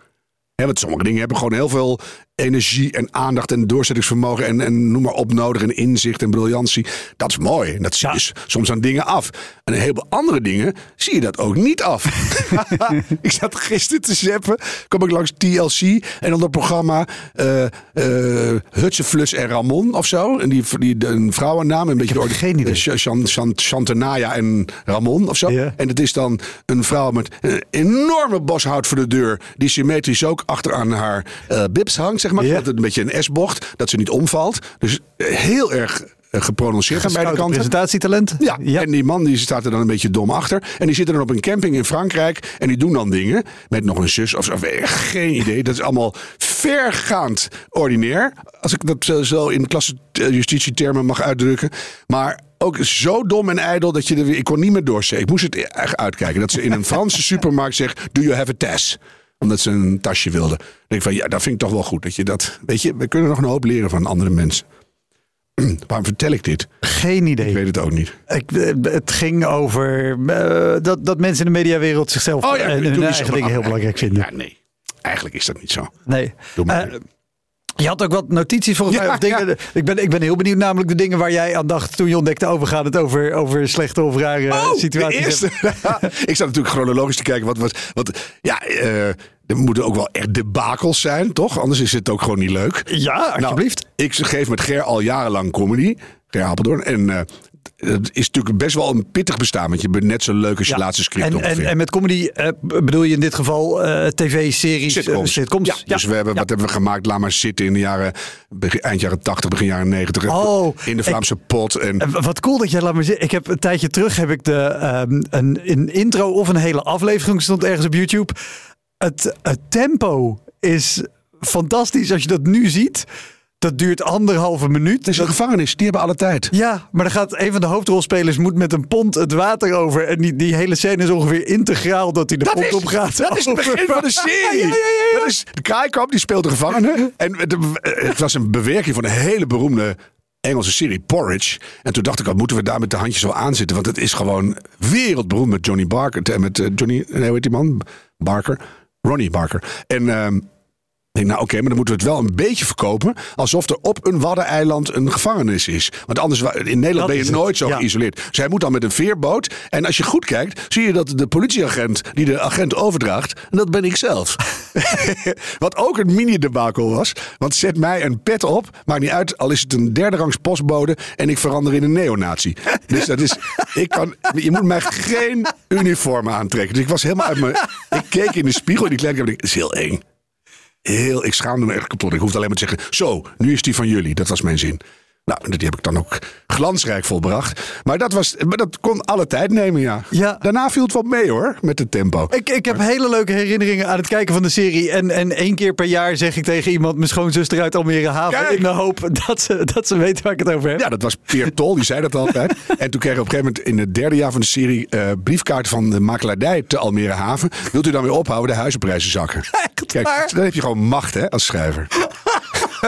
Hè, want sommige dingen hebben gewoon heel veel energie en aandacht en doorzettingsvermogen en, en noem maar op nodig en inzicht en briljantie. Dat is mooi. En dat zie je Ja. soms aan dingen af. En een heleboel andere dingen zie je dat ook niet af. [laughs] [laughs] ik zat gisteren te zeppen, kwam ik langs TLC en dan het programma eh eh Hutsenflus en Ramon of zo. En die, die een vrouwennaam, een beetje de orde. geen idee. Ch- Chan- Chan- Chantanaya en Ramon of zo. Ja. En het is dan een vrouw met een enorme boshout voor de deur. Die symmetrisch ook achteraan haar eh bibs hangt, zeg maar. Ja. Dat het een beetje een S-bocht, dat ze niet omvalt. Dus eh, heel erg eh, geprononceerd aan beide kanten. presentatietalent. Ja, en die man die staat er dan een beetje dom achter. En die zitten dan op een camping in Frankrijk. En die doen dan dingen met nog een zus of zo. Geen idee. Dat is allemaal vergaand ordinair. Als ik dat zo- in klasse justitietermen mag uitdrukken. Maar ook zo dom en ijdel dat je er weer... Ik kon niet meer doorzien. Ik moest het echt uitkijken. Dat ze in een Franse [laughs] supermarkt zegt... Do you have a tas? Omdat ze een tasje wilde. Dan denk ik van, ja, dat vind ik toch wel goed. Dat je dat... Weet je, we kunnen nog een hoop leren van andere mensen. [clears throat] Waarom vertel ik dit? Geen idee. Ik weet het ook niet. Ik, eh, het ging over eh, dat, dat mensen in de mediawereld zichzelf Oh ja, en doe hun eigen dingen heel belangrijk vinden. Ja, nee. Eigenlijk is dat niet zo. Nee. Doe maar. Eh, je had ook wat notities volgens Ja, mij. Of dingen. ja. Ik, ben, ik ben heel benieuwd namelijk de dingen waar jij aan dacht toen je ontdekte... over gaat het over, over slechte of rare Oh, situaties. [laughs] [laughs] ik zat natuurlijk chronologisch te kijken. Wat, wat, wat, ja, eh, er moeten ook wel echt debakels zijn, toch? Anders is het ook gewoon niet leuk. Ja, alsjeblieft. Nou, ik geef met Ger al jarenlang comedy. Ger Apeldoorn. En eh, het is natuurlijk best wel een pittig bestaan. Want je bent net zo leuk als je Ja. laatste script en, en, ongeveer. en met comedy eh, bedoel je in dit geval eh, tv-series, Sitcoms. sitcoms. Ja, dus we hebben, wat hebben we gemaakt? Laat maar zitten in de jaren, eind jaren 80, begin jaren 90. Oh, in de Vlaamse pot. En, Wat cool dat jij laat maar zitten. Ik heb een tijdje terug heb ik de, ehm, een, een intro of een hele aflevering stond ergens op YouTube. Het, het tempo is fantastisch als je dat nu ziet. Dat duurt anderhalve minuut. het is een gevangenis, die hebben alle tijd. Ja, maar dan gaat een van de hoofdrolspelers moet met een pont het water over. En die, die hele scène is ongeveer integraal dat hij de Dat pont is, op gaat. dat is het begin van de [laughs] serie. Ja, ja, ja. Dat is, de Kraaikamp die speelt de gevangene. En het, het was een bewerking van een hele beroemde Engelse serie, Porridge. En toen dacht ik al, moeten we daar met de handjes wel aan zitten? Want het is gewoon wereldberoemd met Johnny Barker. En met eh, Johnny, nee, hoe heet die man? Barker. Ronnie Barker. En ik denk, nou oké, maar dan moeten we het wel een beetje verkopen. Alsof er op een waddeneiland een gevangenis is. Want anders, in Nederland Dat ben je nooit zo ja. geïsoleerd. Hij moet dan met een veerboot. En als je goed kijkt, zie je dat de politieagent die de agent overdraagt, en dat ben ik zelf. [laughs] Wat ook een mini-debakel was. Want zet mij een pet op, maakt niet uit, al is het een derde rangs postbode en ik verander in een neonazi. Dus dat is, ik kan, je moet mij geen uniform aantrekken. Dus ik was helemaal uit mijn, ik keek in de spiegel en ik, dacht, het is heel eng. Heel, ik schaamde me echt kapot. Ik hoefde alleen maar te zeggen: Zo, nu is die van jullie. Dat was mijn zin. Nou, die heb ik dan ook glansrijk volbracht. Maar dat, was, maar dat kon alle tijd nemen, ja. Ja. Daarna viel het wel mee hoor, met het tempo. Ik, ik heb hele leuke herinneringen aan het kijken van de serie. En, en één keer per jaar zeg ik tegen iemand, mijn schoonzuster uit Almere Haven. Kijk. In de hoop dat ze, dat ze weten waar ik het over heb. Ja, dat was Peer Tol, die zei dat altijd. [laughs] En toen kreeg ik op een gegeven moment in het derde jaar van de serie... eh briefkaart van de makelaardij te Almere Haven. Wilt u dan weer ophouden, de huizenprijzen zakken? Echt waar? Kijk, dan heb je gewoon macht hè, als schrijver. [laughs]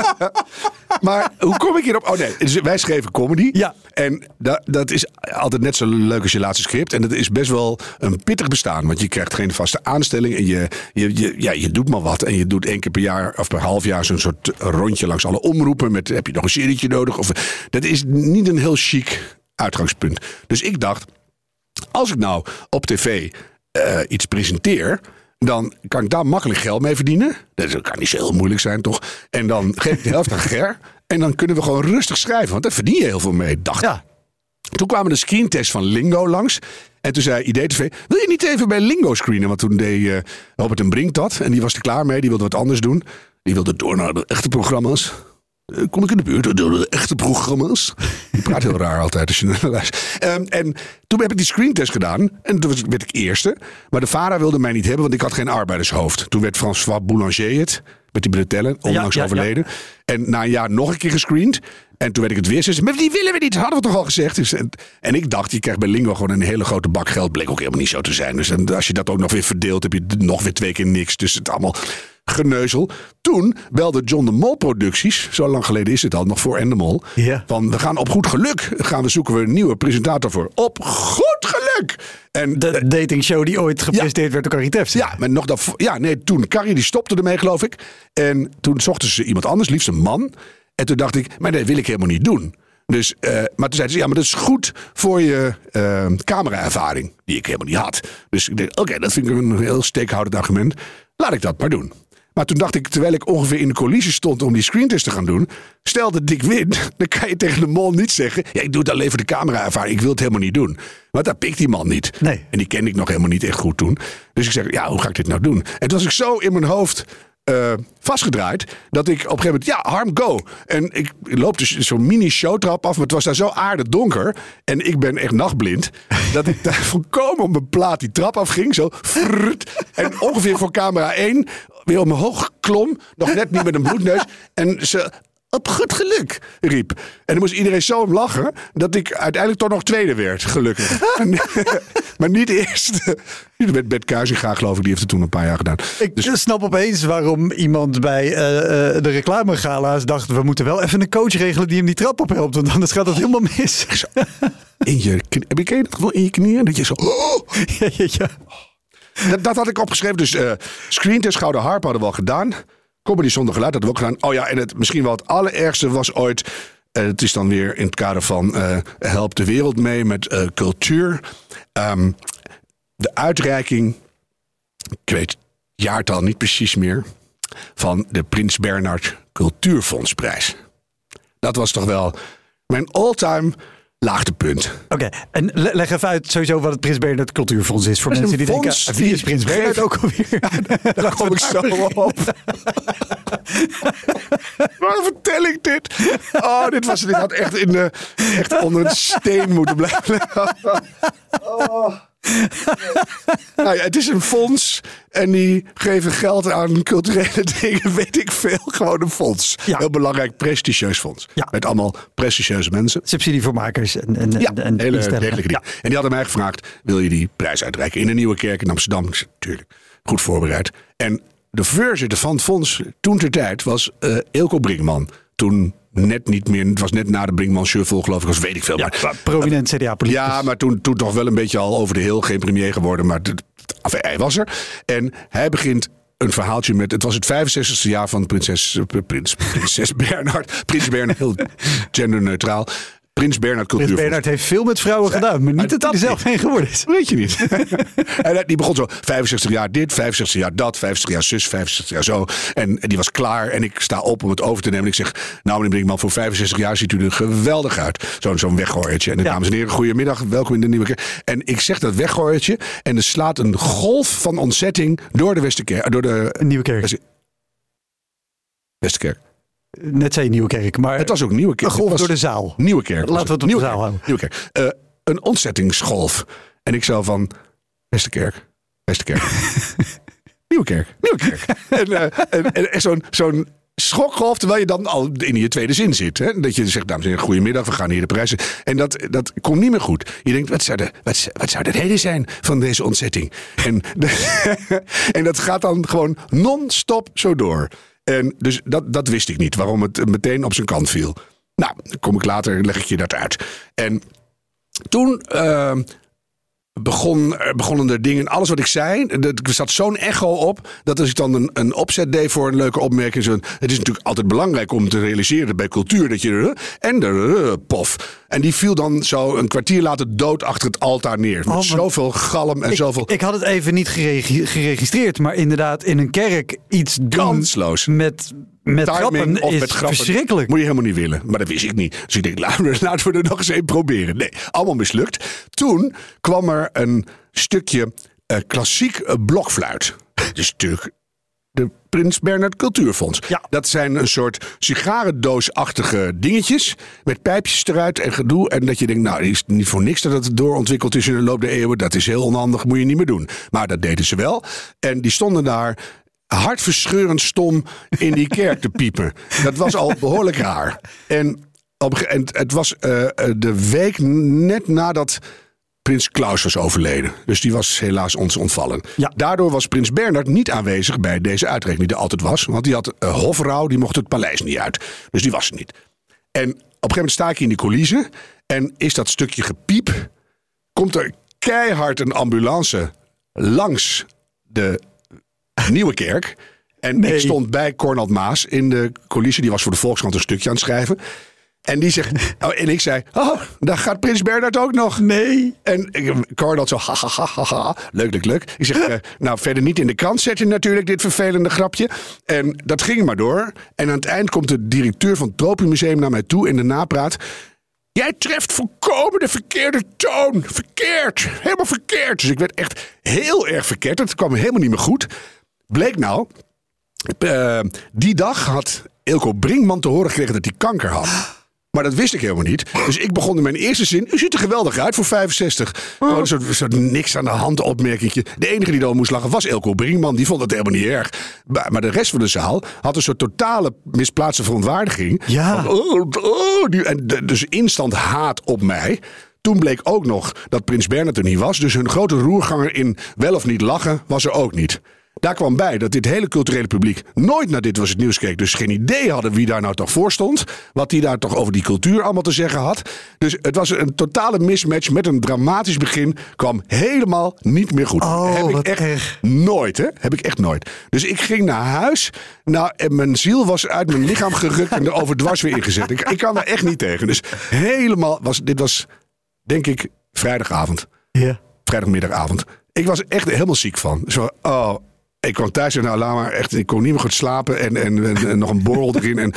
[laughs] maar hoe kom ik hierop? Oh nee, dus wij schreven comedy. Ja. En dat, dat is altijd net zo leuk als je laatste script. En dat is best wel een pittig bestaan. Want je krijgt geen vaste aanstelling. En je, je, je, ja, je doet maar wat. En je doet één keer per jaar of per half jaar zo'n soort rondje langs alle omroepen. Met heb je nog een serietje nodig? Of, dat is niet een heel chic uitgangspunt. Dus ik dacht, als ik nou op tv eh, iets presenteer. Dan kan ik daar makkelijk geld mee verdienen. Dat kan niet zo heel moeilijk zijn, toch? En dan geef ik de helft aan Ger. En dan kunnen we gewoon rustig schrijven. Want daar verdien je heel veel mee, dacht ik. Ja. Toen kwamen de screentest van Lingo langs. En toen zei IDTV, wil je niet even bij Lingo screenen? Want toen deed uh, Robert en Brink dat. En die was er klaar mee. Die wilde wat anders doen. Die wilde door naar de echte programma's. Uh, kom ik in de buurt door de echte programma's. Die praat heel raar altijd als je naar luistert. Um, en toen heb ik die screentest gedaan. En toen werd ik eerste. Maar de VARA wilde mij niet hebben, want ik had geen arbeidershoofd. Toen werd François Boulanger het. Met die bretellen, onlangs Ja, ja, overleden. En na een jaar nog een keer gescreend. En toen werd ik het weer. Maar die willen we niet. Dat hadden we toch al gezegd. Dus, en, en ik dacht, je krijgt bij Lingo gewoon een hele grote bak geld. Bleek ook helemaal niet zo te zijn. Dus en als je dat ook nog weer verdeelt, heb je nog weer twee keer niks. Dus het allemaal geneuzel. Toen belde John de Mol Producties, zo lang geleden is het al, nog voor en de Mol. Ja. Van, we gaan op goed geluk, gaan we zoeken we een nieuwe presentator voor. Op goed geluk! En De datingshow die ooit gepresenteerd werd door Carrie Tefs. ja, maar nog dat, ja, nee, toen Carrie die stopte ermee, geloof ik. En toen zochten ze iemand anders, liefst een man. En toen dacht ik, maar dat wil ik helemaal niet doen. Dus, eh, maar toen zeiden ze, ja, maar dat is goed voor je eh, cameraervaring, die ik helemaal niet had. Dus ik dacht, oké, dat vind ik een heel steekhoudend argument. Laat ik dat maar doen. Maar toen dacht ik, terwijl ik ongeveer in de coulissen stond om die screentest te gaan doen. Stel dat ik win, [laughs] dan kan je tegen de mol niet zeggen. Ja, ik doe het alleen voor de cameraervaring. Ik wil het helemaal niet doen. Want dat pikt die man niet. Nee. En die kende ik nog helemaal niet echt goed toen. Dus ik zeg, ja, hoe ga ik dit nou doen? En toen was ik zo in mijn hoofd eh, vastgedraaid. Dat ik op een gegeven moment, ja, Harm, go. En ik loop dus zo'n mini showtrap af. Maar het was daar zo aardig donker. En ik ben echt nachtblind. [laughs] Dat ik daar volkomen op mijn plaat die trap afging. Zo. en ongeveer voor camera 1 weer omhoog klom. Nog net niet met een bloedneus. En ze op goed geluk riep. En dan moest iedereen zo om lachen dat ik uiteindelijk toch nog tweede werd, gelukkig. [laughs] maar niet eerst. Met Bert Kuizinga, geloof ik, die heeft het toen een paar jaar gedaan. Ik Dus snap opeens waarom iemand bij eh, eh, de reclamegala's dacht... we moeten wel even een coach regelen die hem die trap op helpt. Want anders gaat het helemaal mis. in je, knie- heb je dat gevoel in je knieën? Dat je zo... oh! [laughs] ja, ja, ja. Dat, dat had ik opgeschreven. Dus eh screentest Gouden Harp hadden we al gedaan. Comedy zonder geluid hadden we ook gedaan. Oh ja, en het, misschien wel het allerergste was ooit... eh, het is dan weer in het kader van eh, Help de Wereld mee met eh, cultuur. Ehm, de uitreiking, ik weet het jaartal niet precies meer... van de Prins Bernhard Cultuurfondsprijs. Dat was toch wel mijn all-time laagtepunt. Oké, en le- leg even uit sowieso wat het Prins Bernhard Cultuurfonds is. Voor is mensen die denken, wie is Prins Bernhard ook alweer? [laughs] Daar kom ik zo op. [laughs] Waarom vertel ik dit? Oh, dit, was, dit had echt, in de, echt onder een steen moeten blijven. [laughs] Oh. [laughs] Nou ja, het is een fonds en die geven geld aan culturele [laughs] dingen, weet ik veel. Gewoon een fonds. Ja. Heel belangrijk, prestigieus fonds. Ja. Met allemaal prestigieuze mensen. Subsidie voor makers en, en, Ja, en, hele degelijke dingen. En die hadden mij gevraagd, wil je die prijs uitreiken in de Nieuwe Kerk in Amsterdam? Ik zei, Tuurlijk, goed voorbereid. En de voorzitter van het fonds toen ter tijd was Eelco Brinkman. Toen net niet meer, het was net na de Brinkman Shuffle geloof ik, was weet ik veel. Ja, maar, prominent CDA-politicus. ja, maar toen, toen toch wel een beetje al over de heel, geen premier geworden. Maar enfin, hij was er. En hij begint een verhaaltje met... Het was het 65e jaar van prinses, prins, prinses [laughs] Bernhard. Prins Bernhard, heel [laughs] genderneutraal. Prins Bernhard Prins Cultuurfonds. Bernhard heeft veel met vrouwen gedaan, maar niet dat hij zelf heen geworden is. Weet je niet. [laughs] en die begon zo, 65 jaar dit, 65 jaar dat, 65 jaar zus, 65 jaar zo. En, en die was klaar en ik sta op om het over te nemen. En ik zeg, nou meneer Brinkman, voor 65 jaar ziet u er geweldig uit. Zo'n zo'n weggooiertje. En de Ja. dames en heren, goedemiddag, welkom in de Nieuwe Kerk. En ik zeg dat weggooiertje en er slaat een golf van ontzetting door de Westerkerk. Door de Nieuwe kerk. Wester- Westerkerk. Net zei je Nieuwe Kerk, maar Het was ook Nieuwe Kerk. een golf was door de zaal. Nieuwe Kerk. was Laten we het op de zaal houden. Nieuwe Kerk. Eh, een ontzettingsgolf. En ik zou van Westerkerk. Westerkerk. [laughs] Nieuwe Kerk. Nieuwe Kerk. [laughs] en eh, en, en, en zo'n zo'n schokgolf, terwijl je dan al in je tweede zin zit. Hè? Dat je zegt, dames en heren, goedemiddag, we gaan hier de prijzen. En dat, dat komt niet meer goed. Je denkt, wat zou, de, wat, wat zou de reden zijn van deze ontzetting? En, [laughs] en dat gaat dan gewoon non-stop zo door. En dus dat, dat wist ik niet, waarom het meteen op zijn kant viel. Nou, kom ik later, leg ik je dat uit. En toen eh, begon, begonnen er dingen, alles wat ik zei, er zat zo'n echo op, dat als ik dan een, een opzet deed voor een leuke opmerking, zo, het is natuurlijk altijd belangrijk om te realiseren bij cultuur dat je, en de pof. En die viel dan zo een kwartier later dood achter het altaar neer. Met Oh, zoveel galm en Ik, zoveel... ik had het even niet geregi- geregistreerd, maar inderdaad in een kerk iets Kansloos. met, met grappen of is met grappen. verschrikkelijk. Moet je helemaal niet willen. Maar dat wist ik niet. Dus ik denk, [laughs] laten we, laten we er nog eens één proberen. Nee, allemaal mislukt. Toen kwam er een stukje eh, klassiek eh, blokfluit. [laughs] Dus natuurlijk Prins Bernhard Cultuurfonds. Ja. Dat zijn een soort sigarendoosachtige dingetjes. Met pijpjes eruit en gedoe. En dat je denkt, nou, is niet voor niks dat het doorontwikkeld is in de loop der eeuwen. Dat is heel onhandig, moet je niet meer doen. Maar dat deden ze wel. En die stonden daar hartverscheurend stom in die kerk te piepen. Dat was al behoorlijk raar. En, op, en het was eh, eh, de week net nadat prins Klaus was overleden. Dus die was helaas ons ontvallen. Ja. Daardoor was prins Bernhard niet aanwezig bij deze uitreiking die er altijd was. Want die had uh, hofrouw, die mocht het paleis niet uit. Dus die was er niet. En op een gegeven moment sta ik in die coulissen. En is dat stukje gepiep. Komt er keihard een ambulance langs de Nieuwe Kerk. En Nee. ik stond bij Cornald Maas in de coulissen. Die was voor de Volkskrant een stukje aan het schrijven. En die zegt, [laughs] oh, en ik zei, oh, daar gaat Prins Bernhard ook nog. Nee. En ik- Cornald zo, ha, ha, ha, ha, ha. leuk, leuk, leuk. Ik zeg, [laughs] eh, nou, verder niet in de krant zetten natuurlijk, dit vervelende grapje. En dat ging maar door. En aan het eind komt de directeur van het Tropenmuseum naar mij toe in de napraat. Jij treft volkomen de verkeerde toon. Verkeerd. Helemaal verkeerd. Dus ik werd echt heel erg verkeerd. Het kwam helemaal niet meer goed. Bleek nou, eh, die dag had Ilko Brinkman te horen gekregen dat hij kanker had. Maar dat wist ik helemaal niet. Dus ik begon in mijn eerste zin. U ziet er geweldig uit voor 65. Gewoon een soort, soort niks aan de hand opmerkingje. De enige die dan moest lachen was Elko Brinkman. Die vond het helemaal niet erg. Maar maar de rest van de zaal had een soort totale misplaatste verontwaardiging. Ja. Van, oh, oh, die- en de- dus instant haat op mij. Toen bleek ook nog dat Prins Bernhard er niet was. Dus hun grote roerganger in wel of niet lachen was er ook niet. Daar kwam bij dat dit hele culturele publiek nooit naar dit was het nieuws keek. Dus geen idee hadden wie daar nou toch voor stond. Wat die daar toch over die cultuur allemaal te zeggen had. Dus het was een totale mismatch met een dramatisch begin. Kwam helemaal niet meer goed. Oh, Heb ik echt erg. nooit, hè? Heb ik echt nooit. Dus ik ging naar huis. Nou, en mijn ziel was uit mijn lichaam gerukt en er [laughs] overdwars weer ingezet. Ik, ik kan er echt niet tegen. Dus helemaal was, dit was, denk ik, vrijdagavond Ja. vrijdagmiddagavond. Ik was echt helemaal ziek van. Zo, oh, ik kwam thuis en nou, laat maar echt, ik kon niet meer goed slapen en, en, en, en nog een borrel [laughs] erin. En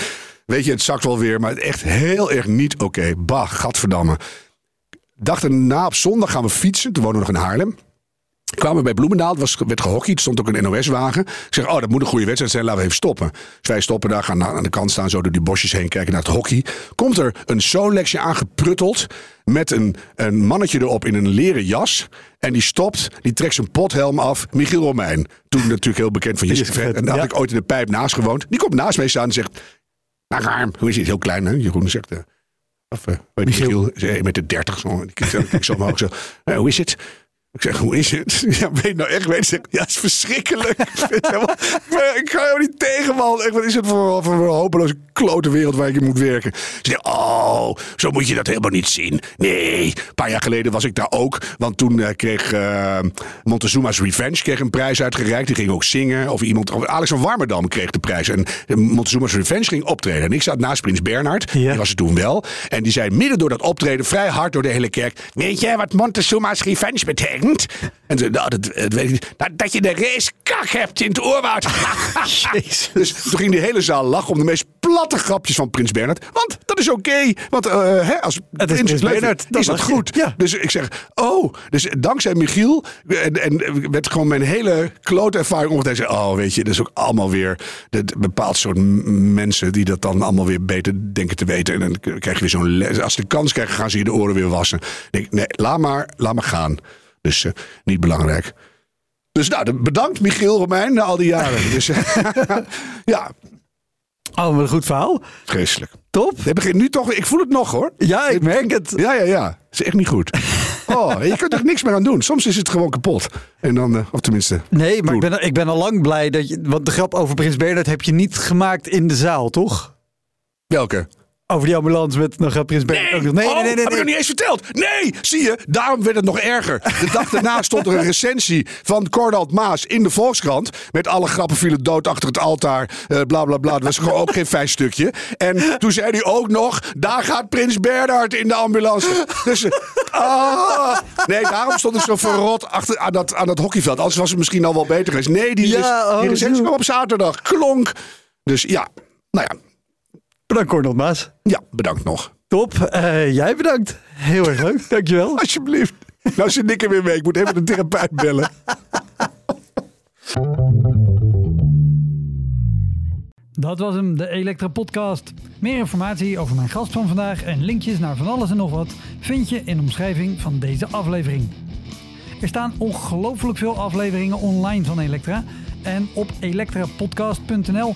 weet je, het zakt wel weer, maar echt heel erg niet oké. Bah, gadverdamme. Dag erna op zondag gaan we fietsen. Toen wonen we nog in Haarlem. Kwamen bij Bloemendaal, het was, werd gehockeyd, stond ook een NOS-wagen. Ik zeg, oh, dat moet een goede wedstrijd zijn, laten we even stoppen. Dus wij stoppen daar, gaan aan de kant staan, zo door die bosjes heen kijken naar het hockey. Komt er een Solexje aangeprutteld met een, een mannetje erop in een leren jas. En die stopt, die trekt zijn pothelm af. Michiel Romein, toen natuurlijk heel bekend van Jessica [laughs] Vet. En daar had ik ooit in de pijp naast gewoond. Die komt naast mij staan en zegt, nou hoe is het? Heel klein hè, Jeroen zegt... eh, of, eh, weet Michiel. Michiel, is 1 meter 30. Zo. Ik zo- omhoog zo. "Eh, hoe is het? Ik zeg, hoe is het? [laughs] Ja, weet nou echt, weet ja, het is verschrikkelijk. [laughs] ik, vind het helemaal, ik kan helemaal niet tegen, man. Echt, wat is het voor, voor een hopeloze klote wereld waar ik in moet werken? Ze zeggen, oh, zo moet je dat helemaal niet zien. Nee, een paar jaar geleden was ik daar ook. Want toen eh, kreeg eh, Montezuma's Revenge kreeg een prijs uitgereikt. Die ging ook zingen. Of iemand, of Alex van Warmerdam kreeg de prijs. En eh, Montezuma's Revenge ging optreden. En ik zat naast Prins Bernhard. Ja. Die was er toen wel. En die zei midden door dat optreden, vrij hard door de hele kerk. Weet jij wat Montezuma's Revenge betekent? En ze, nou, dat, dat weet ik niet. Nou, dat je de race kak hebt in het oorwoud. [laughs] Jezus. Dus toen ging die hele zaal lachen om de meest platte grapjes van Prins Bernhard. Want dat is oké. Want eh, hè, als Het is Prins Bernhard, dan is dat goed. Ja. Dus ik zeg, oh. Dus dankzij Michiel en, en werd gewoon mijn hele klote ervaring zei, Oh, weet je, dat is ook allemaal weer een bepaald soort mensen die dat dan allemaal weer beter denken te weten. En dan krijg je weer zo'n les. Als ze de kans krijgen, gaan ze je de oren weer wassen. Ik denk, nee, laat maar, laat maar gaan. Dus niet belangrijk. Dus nou, bedankt Michiel Romein na al die jaren. [laughs] Dus eh, [laughs] ja, Oh, wat een goed verhaal. vreselijk. Top. Ik, nu toch, ik voel het nog hoor. Ja, ik merk het. Ja, ja, ja. Het is echt niet goed. [laughs] Oh, je kunt er niks meer aan doen. Soms is het gewoon kapot. En dan, eh, of tenminste. Nee, maar ik ben, ik ben al lang blij dat je... Want de grap over Prins Bernhard heb je niet gemaakt in de zaal, toch? Welke? Over die ambulance met nog Prins Bernhard ook nog. Nee, oh, nee, nee, nee. heb ik nog niet eens verteld. Nee, zie je, daarom werd het nog erger. De dag daarna [laughs] stond er een recensie van Cordald Maas in de Volkskrant. Met alle grappen vielen dood achter het altaar. eh bla bla bla. Dat was gewoon ook geen fijn stukje. En toen zei hij ook nog: daar gaat Prins Bernhard in de ambulance. Dus. Ah, nee, daarom stond ik zo verrot achter, aan, dat, aan dat hockeyveld. Anders was het misschien al wel beter geweest. Nee, die, Ja, res- oh, die recensie kwam op zaterdag. Klonk. Dus ja, nou ja, Bedankt, Cornel Maas. ja bedankt nog. Top. Eh, jij bedankt. Heel erg leuk. [laughs] Dankjewel. Alsjeblieft. Nou zit ik er weer mee. Ik moet even de therapeut bellen. Dat was hem, de Elektra Podcast. Meer informatie over mijn gast van vandaag en linkjes naar van alles en nog wat vind je in de omschrijving van deze aflevering. Er staan ongelooflijk veel afleveringen online van Elektra. En op elektrapodcast.nl